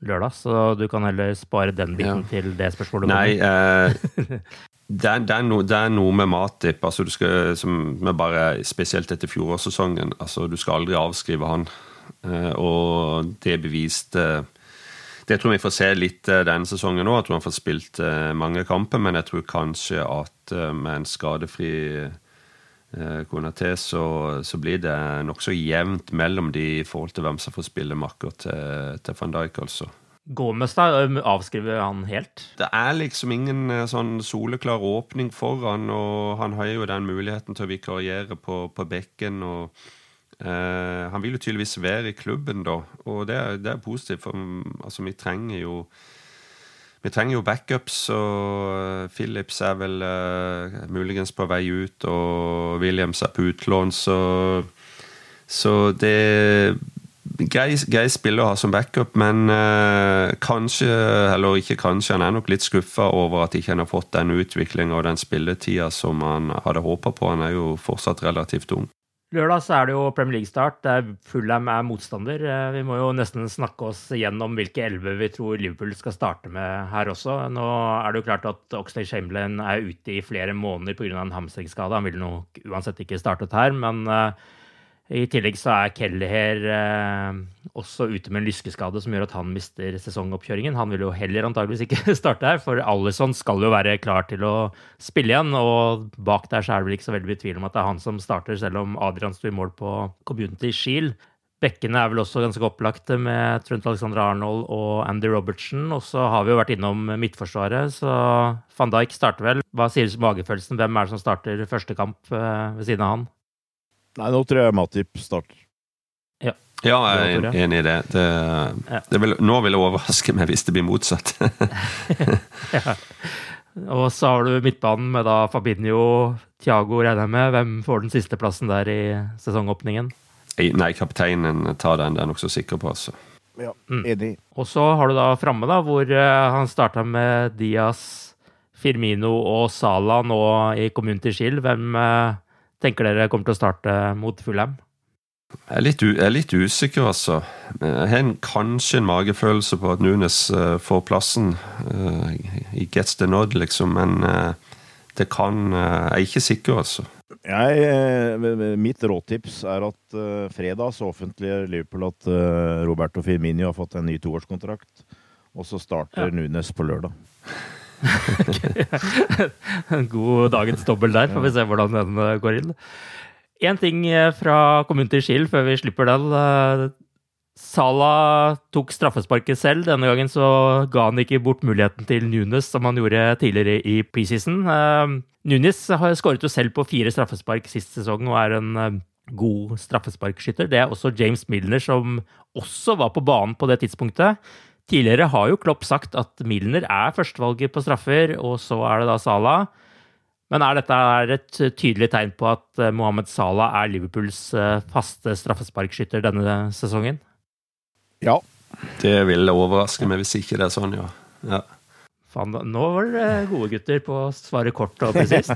lørdag, så du kan heller spare den biten ja. til det spørsmålet. Nei, det er, det, er no, det er, noe med Matip altså du skal, med bare Spesielt etter fjorårssesongen. Altså, du skal aldri avskrive han. Eh, og det beviste Det tror jeg vi får se litt eh, denne sesongen òg. Jeg tror han får spilt eh, mange kamper, men jeg tror kanskje at eh, med en skadefri eh, Konaté, så, så, blir det nokså jevnt mellom de i forhold til hvem som får spille makker til, til van Dijk, altså. Gomez, da? Avskriver han helt? Det er liksom ingen eh, sånn soleklar åpning for han, og han har jo den muligheten til å vikariere på, på bekken. og eh, Han vil jo tydeligvis være i klubben, da, og det det er positivt. For altså, vi trenger jo vi trenger jo backups, og Philips er vel uh, muligens på vei ut, og Williams er på utlån, så, så det grei, grei spiller å ha som backup, men uh, kanskje, eller ikke kanskje, han er nok litt skuffa over at ikke han har fått den utviklinga og den spilletida som han hadde håpa på. Han er jo fortsatt relativt ung. Lørdag så er det jo Premier League-start, der Fulham er motstander. Eh, vi må jo nesten snakke oss gjennom hvilke elleve vi tror Liverpool skal starte med her også. Nå er det jo klart at Oxlade Chamberlain er ute i flere måneder pga. en hamstringsskade. Han ville nok uansett ikke startet her, men uh, i tillegg så er Kelleher eh, også ute med en lyskeskade som gjør at han mister sesongoppkjøringen. Han vil jo heller antageligvis ikke starte her, for Alison skal jo være klar til å spille igjen. Og bak der så er det vel ikke så veldig tvil om at det er han som starter, selv om Adrian sto i mål på Community Shield. Bekkene er vel også ganske opplagte med Trent Alexander Arnold og Andy Robertson. Og så har vi jo vært innom Midtforsvaret, så van Dijk starter vel. Hva sier du om magefølelsen? Hvem er det som starter første kamp eh, ved siden av han? Nei, nå tror jeg Matip starter. Ja. Ja, jeg er enig i det. det, det vil, nå vil det overraske meg hvis det blir motsatt. ja. Og så har du midtbanen med da Fabinho, Thiago regner jeg med. Hvem får den siste plassen der i sesongåpningen? Nei, kapteinen tar den, det er jeg nokså sikker på. altså. Ja, mm. enig. Mm. Og så har du da framme, da, hvor uh, han starta med Diaz, Firmino og Sala nå i Community Shield. Hvem uh, tenker dere kommer til å starte mot Fulham? Jeg er, litt, jeg er litt usikker, altså. Jeg har en, kanskje en magefølelse på at Nunes uh, får plassen. Uh, I gets the nod, liksom. Men uh, det kan Jeg er ikke sikker, altså. Jeg, mitt råtips er at fredag så offentliggjør Liverpool at Roberto Firmini har fått en ny toårskontrakt. Og så starter ja. Nunes på lørdag. God dagens dobbel der, får vi se hvordan den eh, går inn. Én ting fra kommunen til Shield før vi slipper den. Eh, Sala tok straffesparket selv. Denne gangen så ga han ikke bort muligheten til Nunes, som han gjorde tidligere i preseason. Nunes har skåret jo selv på fire straffespark sist sesong og er en god straffesparkskytter. Det er også James Milner, som også var på banen på det tidspunktet. Tidligere har jo Klopp sagt at Milner er førstevalget på straffer, og så er det da Salah. Men er dette et tydelig tegn på at eh, Mohammed Salah er Liverpools eh, faste straffesparkskytter denne sesongen? Ja. Det vil overraske meg hvis ikke det er sånn, ja. ja. Fan, nå var dere gode gutter på å svare kort og presist.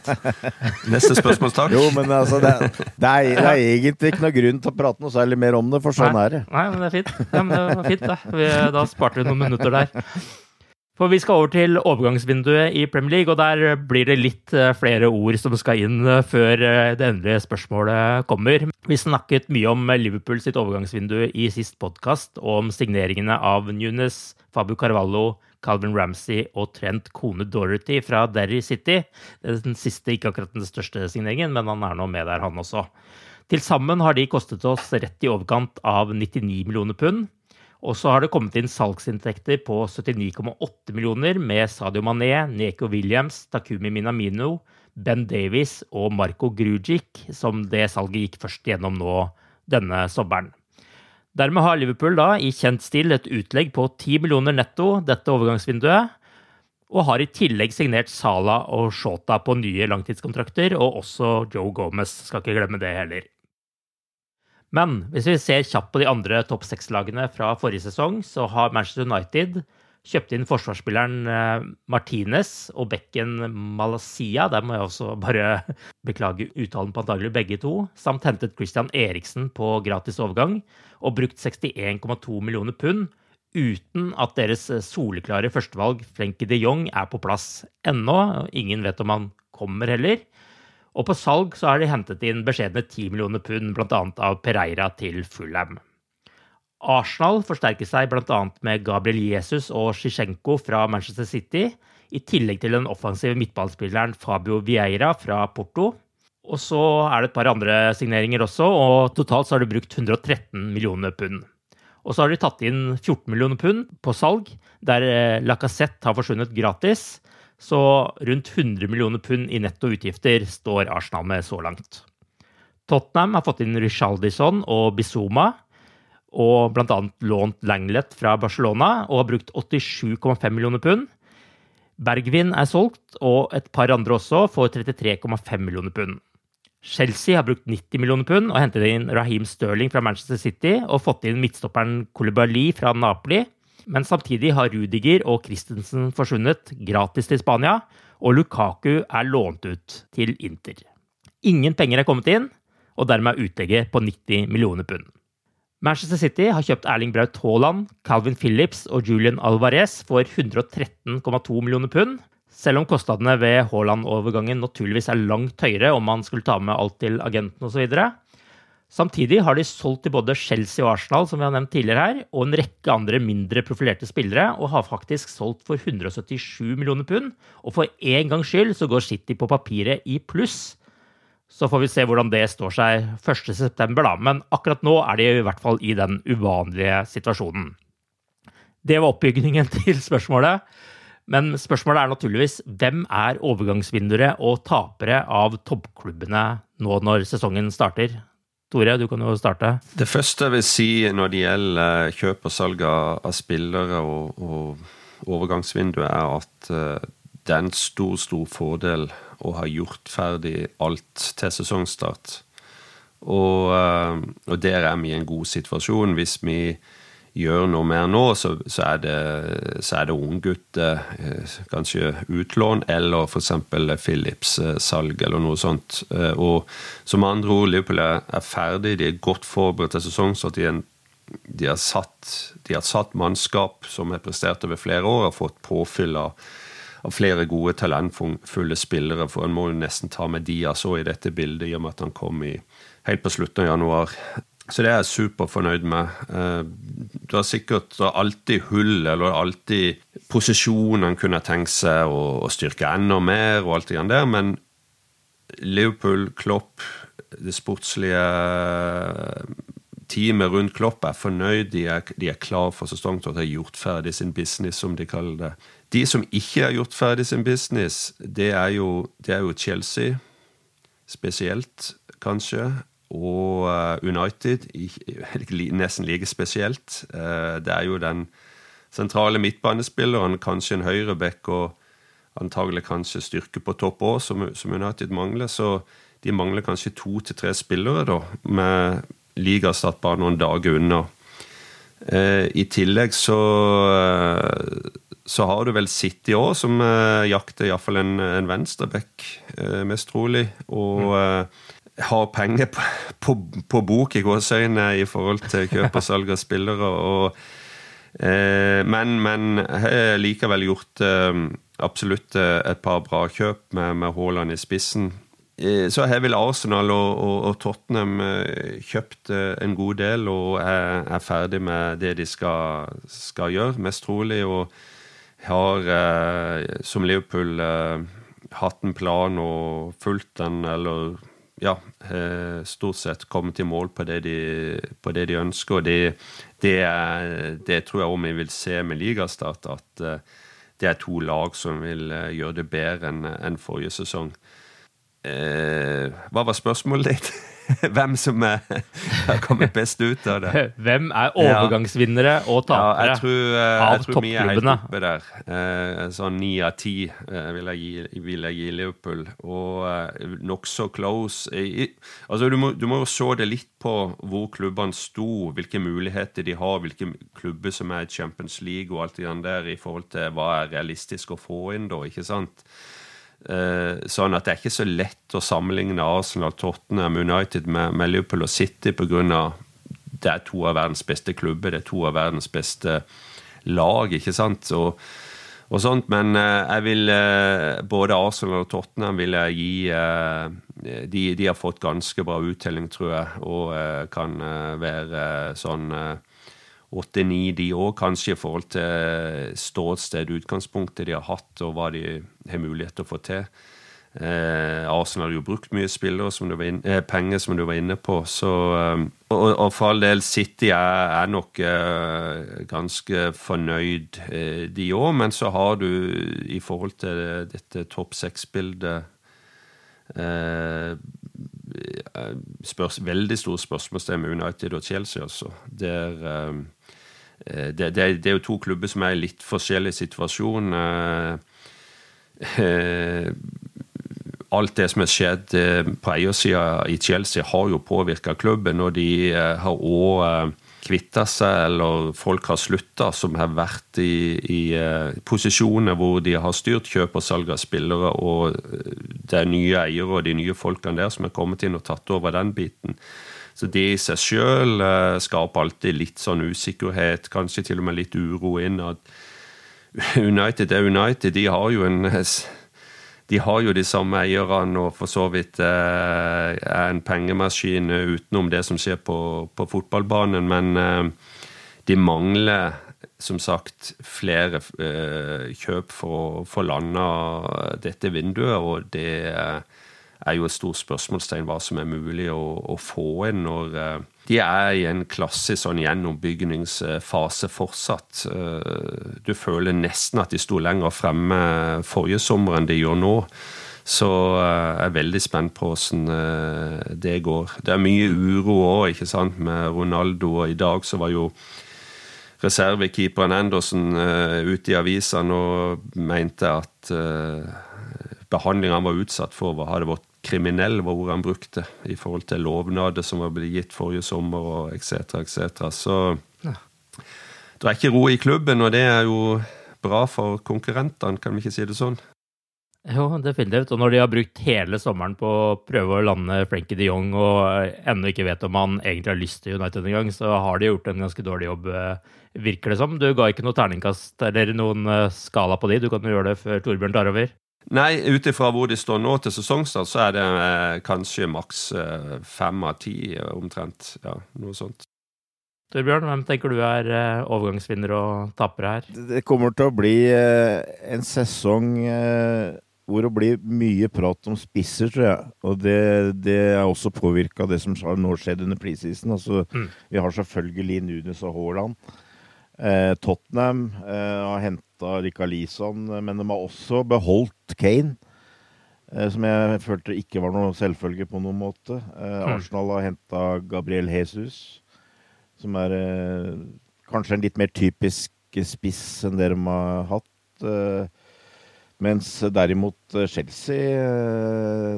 Neste spørsmål, takk. Jo, men altså, det, det, er, det, er, egentlig ikke noe grunn til å prate noe særlig mer om det, for sånn Nei. er det. Nei, men det er fint. Ja, det var fint, det. Vi, da sparte vi noen minutter der. For vi skal over til overgangsvinduet i Premier League, og der blir det litt eh, flere ord som skal inn eh, før eh, det endelige spørsmålet kommer. Vi snakket mye om Liverpool sitt overgangsvindu i sist podkast, og om signeringene av Nunes, Fabu Carvalho, Calvin Ramsey og Trent kone Dorothy fra Derry City. Den siste ikke akkurat den største signeringen, men han er nå med der, han også. Til sammen har de kostet oss rett i overkant av 99 millioner pund. Og så har det kommet inn salgsinntekter på 79,8 millioner med Sadio Mané, Neko Williams, Takumi Minamino, Ben Davies og Marco Grugic, som det salget gikk først gjennom nå denne sommeren. Dermed har Liverpool da i kjent stil et utlegg på 10 millioner netto dette overgangsvinduet, og har i tillegg signert Sala og Shota på nye langtidskontrakter, og også Joe Gomez, skal ikke glemme det heller. Men hvis vi ser kjapt på de andre topp seks-lagene fra forrige sesong, så har Manchester United kjøpt inn forsvarsspilleren eh, Martinez og bekken Malasia. Der må jeg også bare beklage uttalen på antagelig begge to. Samt hentet Christian Eriksen på gratis overgang og brukt 61,2 millioner pund uten at deres soleklare førstevalg Frenkie de Jong er på plass ennå. Ingen vet om han kommer heller. Og på salg så har de hentet inn beskjedne 10 millioner pund, bl.a. av Pereira til Fulham. Arsenal forsterker seg bl.a. med Gabriel Jesus og Zizjenko fra Manchester City, i tillegg til den offensive midtballspilleren Fabio Vieira fra Porto. Og så er det et par andre signeringer også, og totalt så har de brukt 113 millioner pund. Og så har de tatt inn 14 millioner pund på salg, der eh, Lacassette har forsvunnet gratis. Så rundt 100 millioner pund i netto utgifter står Arsenal med så langt. Tottenham har fått inn Richaldison og Bizuma, og bl.a. lånt Langlet fra Barcelona og har brukt 87,5 millioner pund. Bergvin er solgt, og et par andre også får 33,5 millioner pund. Chelsea har brukt 90 millioner pund og hentet inn Raheem Sterling fra Manchester City og fått inn midtstopperen Kolibali fra Napoli. Men samtidig har Rudiger og Christensen forsvunnet gratis til Spania, og Lukaku er lånt ut til Inter. Ingen penger er kommet inn, og dermed er utlegget på 90 millioner pund. Manchester City har kjøpt Erling Braut Haaland, Calvin Phillips og Julian Alvarez for 113,2 millioner pund, selv om kostnadene ved Haaland-overgangen naturligvis er langt høyere om man skulle ta med alt til agenten osv. Samtidig har de solgt til både Chelsea og Arsenal, som vi har nevnt tidligere her, og en rekke andre mindre profilerte spillere, og har faktisk solgt for 177 millioner pund. Og for en gangs skyld så går City på papiret i pluss. Så får vi se hvordan det står seg 1.9., da. Men akkurat nå er de i hvert fall i den uvanlige situasjonen. Det var oppbygningen til spørsmålet. Men spørsmålet er naturligvis hvem er overgangsvinduere og tapere av toppklubbene nå når sesongen starter? Tore, du kan jo starte. Det første jeg vil si når det gjelder kjøp og salg av spillere og, og overgangsvinduet, er at eh, det er en stor, stor fordel å har gjort ferdig alt til sesongstart. Og, eh, og der er vi i en god situasjon. Hvis vi gjør noe mer nå, så, så er det, så er det unggutter, eh, kanskje utlån, eller f.eks. Philips-salg, eller noe sånt. Eh, og som andre ord, Liverpool er ferdig, de er godt forberedt til sesongstart. De, de, har satt, de har satt mannskap som har prestert over flere år, har fått påfyll av av flere gode, talentfulle spillere. For en må jo nesten ta med Diaz òg i dette bildet, i og med at han kom i, helt på slutten av januar. Så det er jeg superfornøyd med. Du det er sikkert er alltid hull, eller alltid posisjonen en kunne tenkt seg å, styrke enda mer, og alt det der, men Liverpool, Klopp, det sportslige teamet rundt Klopp er fornøyd. De er, de er klar for sesongstart, har gjort ferdig sin business, som de kaller det. De som ikke har gjort ferdig sin business, det er jo, det er jo Chelsea spesielt, kanskje og eh, United nesten like spesielt. Eh, det er jo den sentrale midtbanespilleren, kanskje en høyreback og antagelig kanskje styrke på topp òg, som, United mangler. Så de mangler kanskje to til tre spillere, da, med ligastart bare noen dager unna. Eh, I tillegg så så har du vel City òg, som jakter iallfall en, en venstreback, mest trolig. Og mm har penger på, på, på bok i gåseøyne i forhold til kjøp og salg av spillere. Og, eh, men, men har likevel gjort eh, absolutt eh, et par bra kjøp med, med Haaland i spissen. Eh, så har vel Arsenal og, og, og, Tottenham eh, kjøpt en god del og er, er ferdig med det de skal, skal gjøre, mest trolig. Og har, som Liverpool, hatt en plan og fulgt den, eller ja, eh, stort sett kommet i mål på det de, på det de ønsker. og det, det, det, tror jeg òg vi vil se med ligastart, at eh, det er to lag som vil eh, gjøre det bedre enn forrige sesong. hva var spørsmålet ditt? hvem som er, har kommet best ut av det. Hvem er overgangsvinnere og tapere ja, jeg tror, eh, jeg av tror vi er helt oppe der. Sånn ni av ti eh, vil, jeg gi Liverpool. Og nokså close. altså, du må, du må jo se det litt på hvor klubbene sto, hvilke muligheter de har, hvilke klubber som er i Champions League og alt det der, i forhold til hva er realistisk å få inn da, ikke sant? Eh, sånn at det er ikke så lett å sammenligne Arsenal, Tottenham, United med, med Liverpool og City pga. det er to av verdens beste klubber, det er to av verdens beste lag, ikke sant? Og, og sånt, Men eh, jeg vil eh, både Arsenal og Tottenham vil jeg gi de, de, har fått ganske bra uttelling, tror jeg, og kan være sånn åtte-ni, de òg, kanskje i forhold til ståsted, utgangspunktet de har hatt, og hva de har mulighet til å få til. Eh, Arsenal har jo brukt mye spillere, som inn, eh, penger, som du var inne på. Så, eh, og, og, for all del, City er, er nok eh, ganske fornøyd, eh, de òg. Men så har du, i forhold til dette topp seks-bildet eh, spørs, Veldig store spørsmålstegn med United og Chelsea også. Der Eh, det, det, det, er jo to klubber som er i litt forskjellig situasjon. Eh, eh, alt det som har skjedd på eiersida i Chelsea, har jo påvirka klubben. Og de har òg kvitta seg, eller folk har slutta, som har vært i, i posisjoner hvor de har styrt kjøp og salg av spillere, og det er nye eiere og de nye folkene der som har kommet inn og tatt over den biten. Så det i seg sjøl uh, skaper alltid litt sånn usikkerhet, kanskje til og med litt uro innad. United er United, de har jo en de har jo de samme eierne og for så vidt eh, er en pengemaskin utenom det som skjer på, på fotballbanen. Men eh, de mangler som sagt flere eh, kjøp for å få landa dette vinduet, og det er jo et stort spørsmålstegn hva som er mulig å, å få inn når de er i en klassisk sånn gjennombygningsfase fortsatt. Eh, du føler nesten at de sto lenger fremme forrige sommer enn de gjør nå. Så eh, jeg er veldig spent på eh, det går. Det er mye uro òg, ikke sant, med Ronaldo, og i dag så var jo reservekeeperen Andersen ute i avisene og mente at behandlinga han var utsatt for, hadde vært kriminell, var ordet han brukte, i forhold til lovnader som var blitt gitt forrige sommer, og etc., etc. Så ja. det er ikke ro i klubben, og det er jo bra for konkurrentene, kan vi ikke si det sånn? Jo, definitivt. Og når de har brukt hele sommeren på å prøve å lande Frenkie de Jong og ennå ikke vet om han egentlig har lyst til United engang, så har de gjort en ganske dårlig jobb, eh, virker det som. Du ga ikke noe terningkast eller noen eh, skala på de. Du kan jo gjøre det før Torbjørn tar over. Nei, ut ifra hvor de står nå til sesongstart, så er det eh, kanskje maks eh, fem av ti, eh, omtrent. Ja, noe sånt. Torbjørn, hvem tenker du er eh, overgangsvinner og taper her? Det kommer til å bli en sesong hvor det blir mye prat om spisser, tror jeg. Og det, det er også påvirka av det som har nå skjedd under preseason. Altså, mm. Vi har selvfølgelig Nunes og Haaland. Tottenham har henta Rika Lison, men de har også beholdt Kane. Eh, som jeg følte ikke var noe selvfølge på noen måte. Eh, mm. Arsenal har henta Gabriel Jesus, som er eh, kanskje en litt mer typisk spiss enn det de har hatt. Mens derimot Chelsea,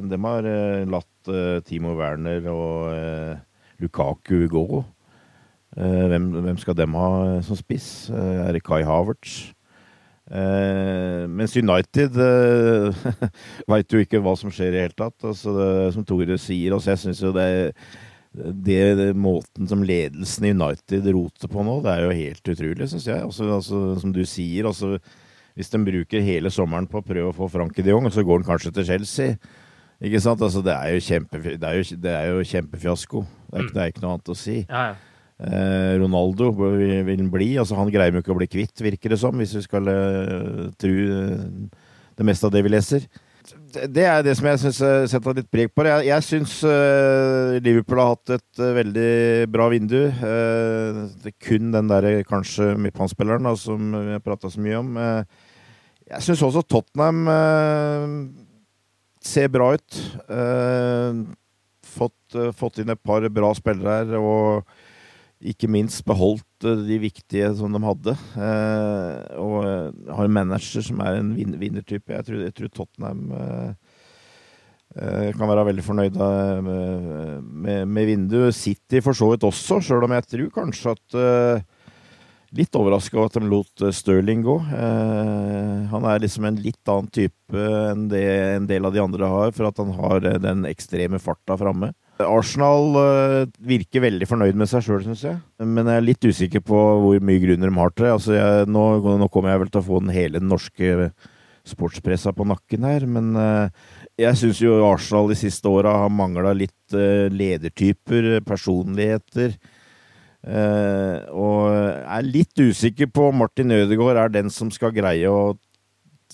de har latt Timo Werner og Lukaku gå. Hvem, hvem skal dem ha som spiss? Er det Kai Havertz? Uh, mens United uh, veit jo ikke hva som skjer i det hele tatt. Altså det, som Tore sier. Altså jeg syns jo det, det, det, måten som ledelsen i United roter på nå, det er jo helt utrolig, syns jeg. Altså, altså, som du sier, altså, hvis de bruker hele sommeren på å prøve å få Frankie de Jong, så går han kanskje til Chelsea. Ikke sant? Altså, det er jo, kjempe, det er jo, det er jo kjempefiasko. Det er, det er, ikke noe annet å si. Ja, ja. Eh, Ronaldo vil, bli. altså Han greier jo ikke å bli kvitt, virker det som, hvis vi skal uh, tro uh, det meste av det vi leser. Det er det som jeg syns setter litt preg på det. Jeg, jeg syns Liverpool har hatt et veldig bra vindu. Det er kun den der kanskje midtbanespilleren som vi har prata så mye om. jeg syns også Tottenham ser bra ut. Fått, fått, inn et par bra spillere her. og ikke minst beholdt eh, de viktige som de hadde. Eh, og eh, har en manager som er en vin vinnertype. Jeg tror, jeg tror Tottenham kan være veldig fornøyd med, med, med vinduet. City for så vidt også, sjøl om jeg tror kanskje at Litt overraska over at de lot Sterling gå. han er liksom en litt annen type enn det en del av de andre har, for at han har den ekstreme farta framme. Arsenal uh, virker veldig fornøyd med seg sjøl, syns jeg. Men jeg er litt usikker på hvor mye grunner de har til det. Altså, jeg, nå, nå, kommer jeg vel til å få den hele norske sportspressa på nakken her, men uh, jeg syns jo Arsenal de siste åra har mangla litt uh, ledertyper, personligheter. og jeg er litt usikker på om Martin Ødegaard er den som skal greie å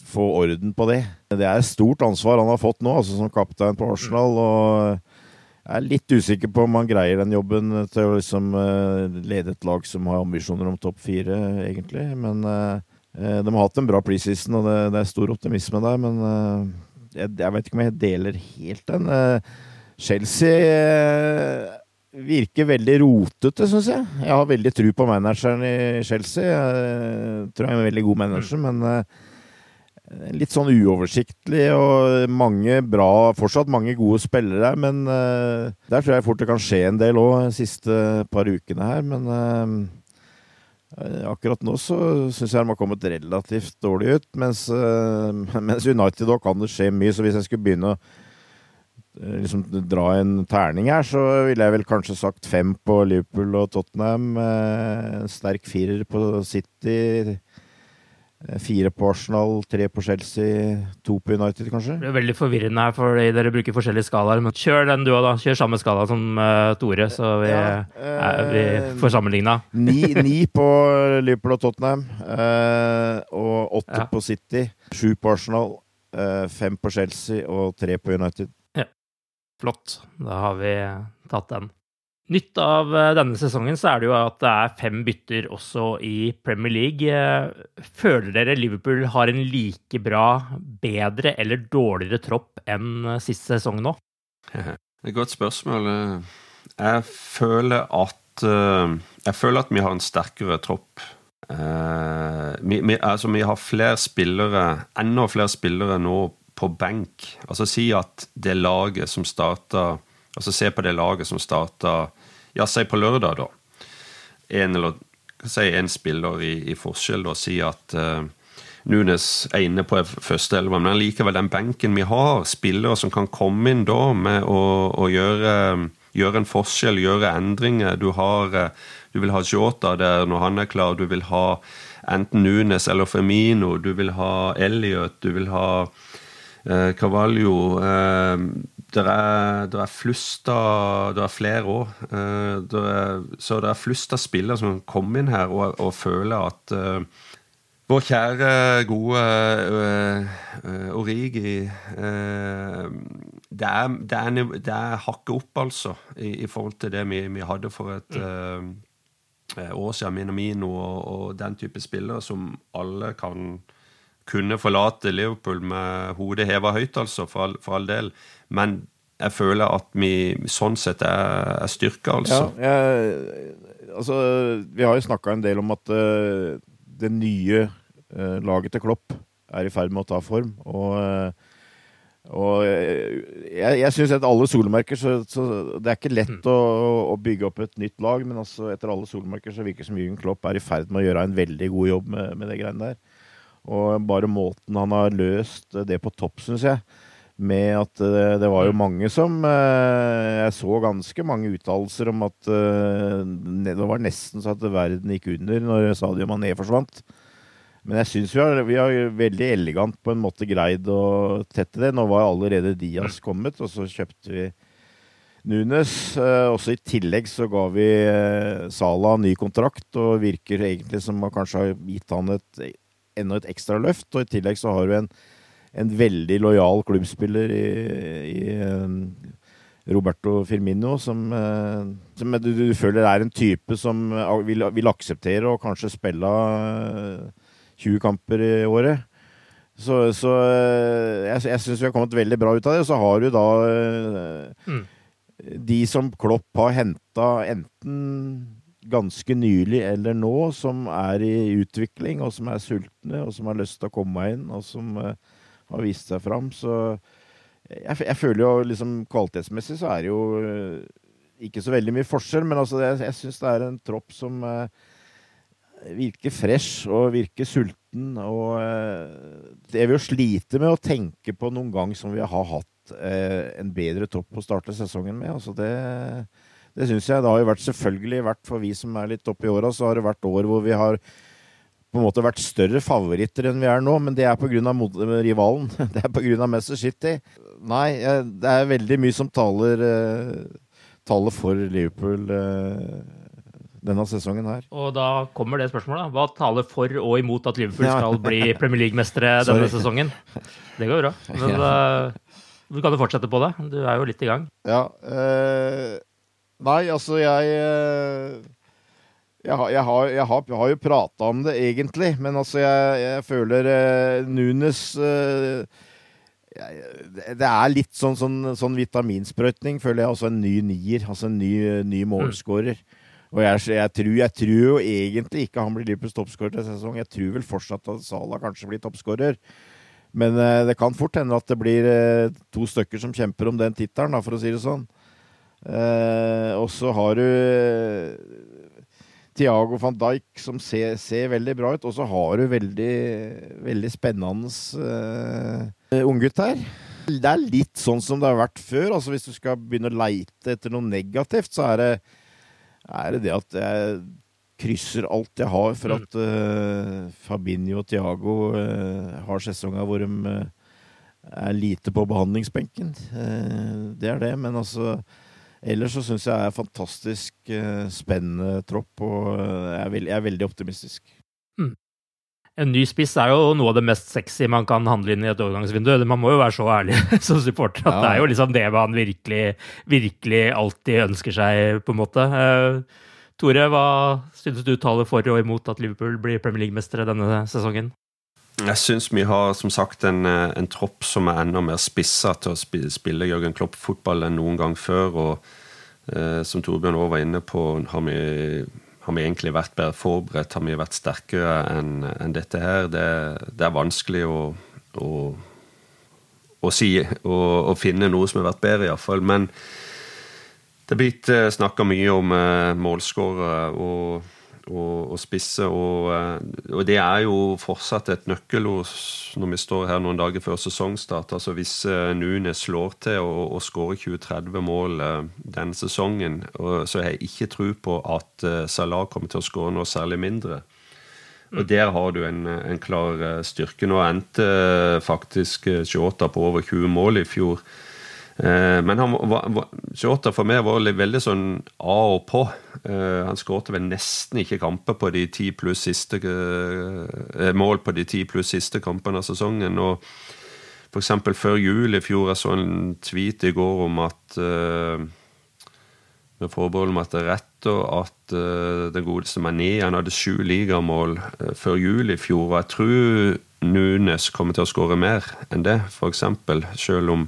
få orden på det. Det er et stort ansvar han har fått nå, altså som kaptein på Arsenal. og jeg er litt usikker på om han greier den jobben til å liksom uh, lede et lag som har ambisjoner om topp fire, egentlig. Men uh, de har hatt en bra preseason, og det, det, er stor optimisme der. Men jeg, jeg, vet ikke om jeg deler helt den. Chelsea virker veldig rotete, syns jeg. Jeg har veldig tro på manageren i Chelsea. Jeg tror jeg er en veldig god manager, men litt sånn uoversiktlig og mange bra Fortsatt mange gode spillere, men uh, der tror jeg fort det kan skje en del òg de siste par ukene her. Men uh, akkurat nå så syns jeg de har kommet relativt dårlig ut. Mens, uh, mens United òg kan det skje mye, så hvis jeg skulle begynne å liksom dra en terning her, så ville jeg vel kanskje sagt fem på Liverpool og Tottenham. sterk firer på City Eh, fire på Arsenal, tre på Chelsea, to på United, kanskje? Det er veldig forvirrende her, for dere bruker forskjellige skalaer. Men kjør den du òg, da. Kjør samme skala som uh, Tore, så vi, ja, uh, vi får sammenligna. Ni, ni, på Liverpool og Tottenham, uh, og åtte ja. på City. Sju på Arsenal, fem på Chelsea og tre på United. Ja. Flott. Da har vi tatt den. Nytt av eh, denne sesongen så er det jo at det er fem bytter også i Premier League. Eh, føler dere Liverpool har en like bra, bedre eller dårligere tropp enn eh, sist sesong nå? Det er et godt spørsmål. Jeg føler at Jeg føler at vi har en sterkere tropp. Vi, vi, altså, vi har flere spillere, enda flere spillere nå på benk. Altså si at det laget som starta Altså se på det laget som starta Ja, si på lørdag, da. En eller si en spiller i, i forskjell, da. Si at uh, Nunes er inne på førsteelva, men likevel den benken vi har, spillere som kan komme inn da med å, å gjøre, gjøre, en forskjell, gjøre endringer. Du, har, du vil ha Jota der når han er klar, du vil ha enten Nunes eller Femino, du vil ha Elliot, du vil ha Carvalho. Uh, det er, der er flust av Det er flere òg. Uh, så det er flust av spillere som kommer inn her og, og føler at uh, vår kjære, gode uh, Origi det er, det, er, det er hakket opp, altså, i, i, forhold til det vi, vi hadde for et år siden. Minamino og, og den type spillere som alle kan kunne forlate Liverpool med hodet heva høyt, altså, for all, for all del. Men jeg føler at vi sånn sett er, er styrka, altså. Ja, jeg, altså. Vi har jo snakka en del om at uh, det nye uh, laget til Klopp er i ferd med å ta form. Og, uh, og jeg, jeg syns etter alle solmerker så, så, Det er ikke lett mm. å, å, bygge opp et nytt lag, men altså etter alle solmerker så virker det som Jürgen Klopp er i ferd med å gjøre en veldig god jobb med, med det greiene der. Og bare måten han har løst det på topp, syns jeg med at uh, det var jo mm. mange som uh, Jeg så ganske mange uttalelser om at det var nesten så at verden gikk under når Sadio Mané forsvant. Men jeg syns vi, vi, har veldig elegant på en måte greid å tette det. Nå var allerede Diaz mm. kommet, og så kjøpte vi Nunes. Også i tillegg så ga vi Sala ny kontrakt, og virker egentlig som man kanskje har gitt han et, enda et ekstra løft. Og i tillegg så har du en en veldig lojal klubbspiller i, i um, Roberto Firmino, som, uh, som du, du, føler er en type som uh, vil, vil akseptere og kanskje spille 20 uh, kamper i året. Så, så jeg, jeg syns vi har kommet veldig bra ut av det. Så har du da mm. de som Klopp har henta enten ganske nylig eller nå, som er i utvikling, og som er sultne, og som har lyst til å komme inn, og som uh, har vist seg fram. Så jeg, jeg, føler jo liksom kvalitetsmessig så er det jo uh, ikke så veldig mye forskjell, men altså jeg, jeg syns det er en tropp som uh, virker fresh og virker sulten. Og det vil jo slite med å tenke på noen gang som vi har hatt en bedre topp å starte sesongen med. Altså det, det syns jeg. Det har jo vært selvfølgelig vært for vi som er litt oppi åra, så har det vært år hvor vi har på en måte vært større favoritter enn vi er nå, men det er pga. rivalen. Det er pga. Messer City. Nei, det er veldig mye som taler, uh, taler for Liverpool uh, denne sesongen her. Og da kommer det spørsmålet. Hva taler for og imot at Liverpool skal bli Premier League-mestere denne sesongen? Det går bra. Men uh, du kan jo fortsette på det. Du er jo litt i gang. Ja. Nei, altså jeg jeg har, jeg, har, jeg, har, jeg har, jo prata om det, egentlig, men altså, jeg, føler uh, Nunes uh, Det er litt sånn, sånn, sånn, vitaminsprøytning, føler jeg. Altså en ny nier. Altså en ny, ny målskårer. Og jeg, tror, jeg, tror, jo egentlig ikke han blir Liverpools toppskårer til sesong. Jeg tror vel fortsatt at Salah kanskje blir toppskårer. Men eh, det kan fort hende at det blir eh, to stykker som kjemper om den tittelen, for å si det sånn. Eh, og så har du eh, Tiago van Dijk som ser, ser, veldig bra ut. Og så har du veldig, veldig spennende uh, unggutt her. Det er litt sånn som det har vært før. altså Hvis du skal begynne å leite etter noe negativt, så er det, er det det at jeg krysser alt jeg har for at uh, Fabinho og Tiago uh, har sesonger hvor de uh, er lite på behandlingsbenken. det er det, men altså Ellers så syns jeg det er fantastisk spennende tropp, og jeg er, veld, jeg er veldig optimistisk. Mm. En ny spiss er jo noe av det mest sexy man kan handle inn i et overgangsvindu. Man må jo være så ærlig som supporter at ja. det er jo liksom det man virkelig, virkelig alltid ønsker seg, på en måte. Tore, hva synes du taler for og imot at Liverpool blir Premier League-mestere denne sesongen? Jeg syns vi har som sagt en, eh, en, tropp som er enda mer spissa til å spille, spille Jørgen Klopp-fotball enn noen gang før. og eh, Som Torbjørn òg var inne på, har vi, har vi, egentlig vært bedre forberedt? Har vi vært sterkere enn en dette her? Det, det, er vanskelig å, å, å si og finne noe som har vært bedre, iallfall. Men det er blitt eh, snakka mye om eh, målskårere og, og, og, spisse, og, uh, og, det er jo fortsatt et nøkkelord når vi står her noen dager før sesongstart. Altså Hvis Nune Nunes slår til og, og skårer 20-30 mål denne sesongen, så har jeg ikke tro på at Salah kommer til å skåre noe særlig mindre. Og Der har du en, en klar styrke. Nå endte faktisk Shota på over 20 mål i fjor. Eh, men han var, Shota for meg var veldig sånn av og på. Eh, han skårte vel nesten ikke kamper på de ti pluss siste eh, mål på de ti pluss siste kampene av sesongen. og F.eks. før jul i fjor jeg så en tweet i går om at med forbehold om at det er rett, og at den godeste Mané han hadde sju ligamål før jul i fjor. Og jeg tror Nunes kommer til å skåre mer enn det, f.eks. Selv om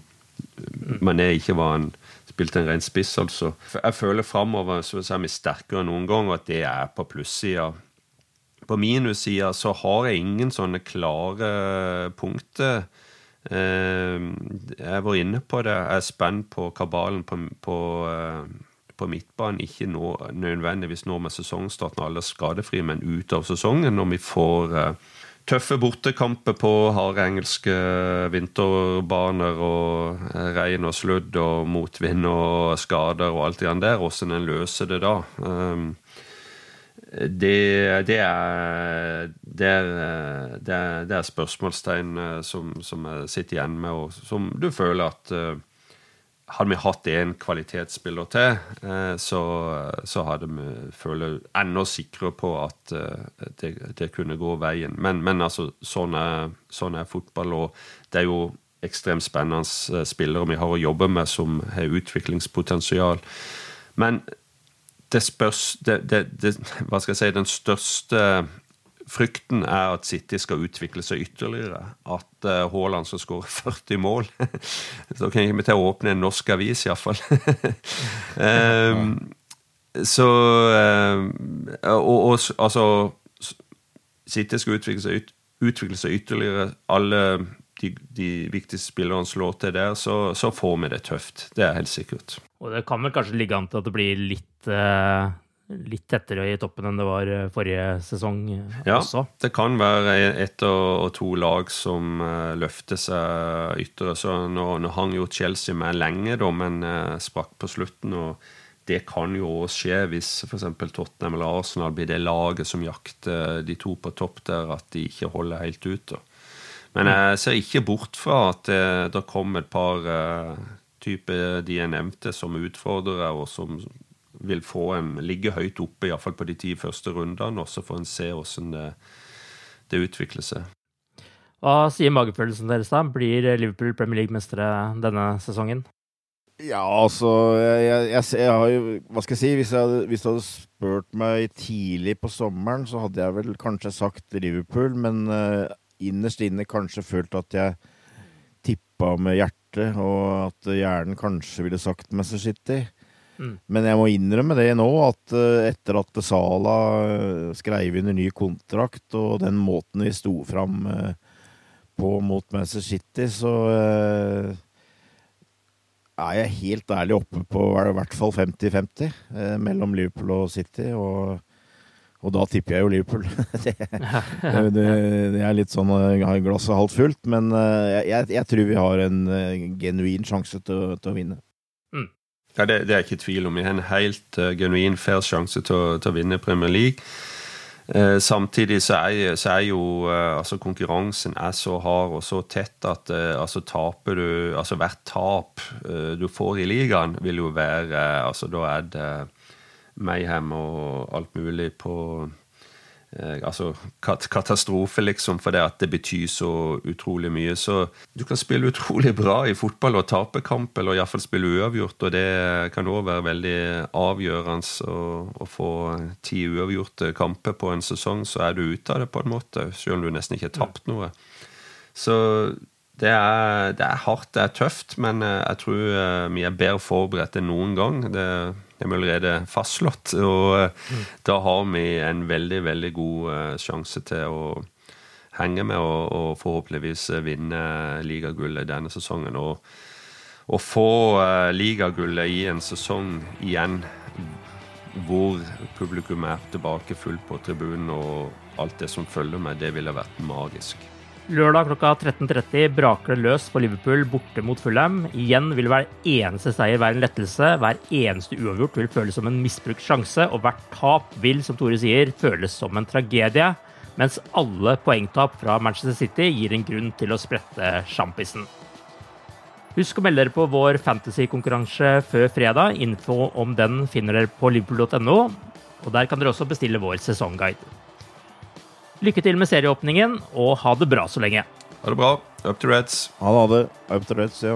Mané ikke var en spilte en ren spiss, altså. Jeg føler framover så er vi sterkere enn noen gang, og at det er på plussida. På minussida så har jeg ingen sånne klare punkter. Eh, jeg var inne på det. Jeg er spent på kabalen på, på, eh, på midtbanen. Ikke nå, nødvendigvis nå med sesongstart når alle er skadefrie, men ut av sesongen, når vi får eh, tøffe bortekamper på harde engelske vinterbaner og regn og sludd og motvind og skader og alt det der. Hvordan en løser det da. Um, det, det, er, det, er, det, er, spørsmålstegn eh, som, som, jeg sitter igjen med, og som du føler at uh, hadde vi hatt en kvalitetsspiller til, eh, så, så hadde vi følt enda sikrere på at eh, det, det kunne gå veien. Men, men altså, sånn er, sånn er, fotball, og det er jo ekstremt spennende eh, spillere vi har å jobbe med som har utviklingspotensial. Men det spørs det, det, Hva skal jeg si Den største Frykten er at City skal utvikle seg ytterligere. At uh, Haaland skal skåre 40 mål. Da kan vi til å åpne en norsk avis, iallfall. um, så um, og, og, altså City skal utvikle seg, utvikle seg ytterligere. Alle de, de, viktigste spillerne slår til der, så, så, får vi det tøft. Det er helt sikkert. Og det kan vel kanskje ligge an til at det blir litt uh litt tettere i toppen enn det var eh, forrige sesong eh, ja, også. Det kan være ett og to lag som uh, løfter seg ytterligere. Så nå, nå, hang jo Chelsea med lenge, da, men sprakk på slutten. og det kan jo også skje hvis f.eks. Tottenham eller Arsenal blir det laget som jakter de to på topp der, at de ikke holder helt ut. Da. Men jeg ser ikke bort fra at det, det kommer et par uh, typer de jeg nevnte, som utfordrere, og som vil få en ligge høyt oppe, iallfall på de ti første rundene, og så får en se hvordan det, det utvikler seg. Hva sier magefølelsen deres, da? Blir Liverpool Premier League-mestere denne sesongen? Ja, altså jeg, jeg, jeg, har jo Hva skal jeg si? Hvis, jeg, hvis du hadde spurt meg tidlig på sommeren, så hadde jeg vel kanskje sagt Liverpool, men uh, innerst inne kanskje følt at jeg tippa med hjertet, og at hjernen kanskje ville sagt Manchester City. Men jeg må innrømme det nå, at uh, etter at Sala uh, skrev under ny kontrakt, og den måten vi sto fram uh, på mot Manchester City, så er jeg helt ærlig oppe på i hvert fall 50-50 uh, mellom Liverpool og City. Og, og, da tipper jeg jo Liverpool. det, det, det, er litt sånn glasset halvt fullt, men jeg, jeg, tror vi har en genuin sjanse til, til å vinne. Ja, det, det, er ikke tvil om. Vi har en helt genuin fair sjanse til, til å vinne Premier League. Eh, samtidig så er, så er jo eh, altså konkurransen er så hard og så tett at eh, altså taper du Altså hvert tap du får i ligaen, vil jo være altså Da er det mayhem og alt mulig på Eh, altså katastrofe, liksom, for det at det betyr så utrolig mye. Så du kan spille utrolig bra i fotball og tape kamp, eller iallfall spille uavgjort, og det kan òg være veldig avgjørende å, å, få ti uavgjorte kamper på en sesong, så er du ute av det på en måte, selv om du nesten ikke har tapt noe. Så det er, det er hardt, det er tøft, men eh, jeg tror eh, vi er bedre forberedt enn noen gang. Det er vi allerede fastslått. Og mm. da har vi en veldig, veldig god sjanse til å henge med og, og forhåpentligvis vinne ligagullet denne sesongen. Og å få ligagullet i en sesong igjen hvor publikum er tilbake fullt på tribunen og alt det som følger med, det ville vært magisk. Lørdag klokka 13.30 braker det løs på Liverpool borte mot Fulham. Igjen vil hver eneste seier være en lettelse. Hver eneste uavgjort vil føles som en misbrukt sjanse, og hvert tap vil, som Tore sier, føles som en tragedie. Mens alle poengtap fra Manchester City gir en grunn til å sprette sjampisen. Husk å melde dere på vår fantasykonkurranse før fredag. Info om den finner dere på liverpool.no, og der kan dere også bestille vår sesongguide. Lykke til med serieåpningen, og ha det bra så lenge. Ha det bra. Up to Reds. Ha det. Up to Reds, ja.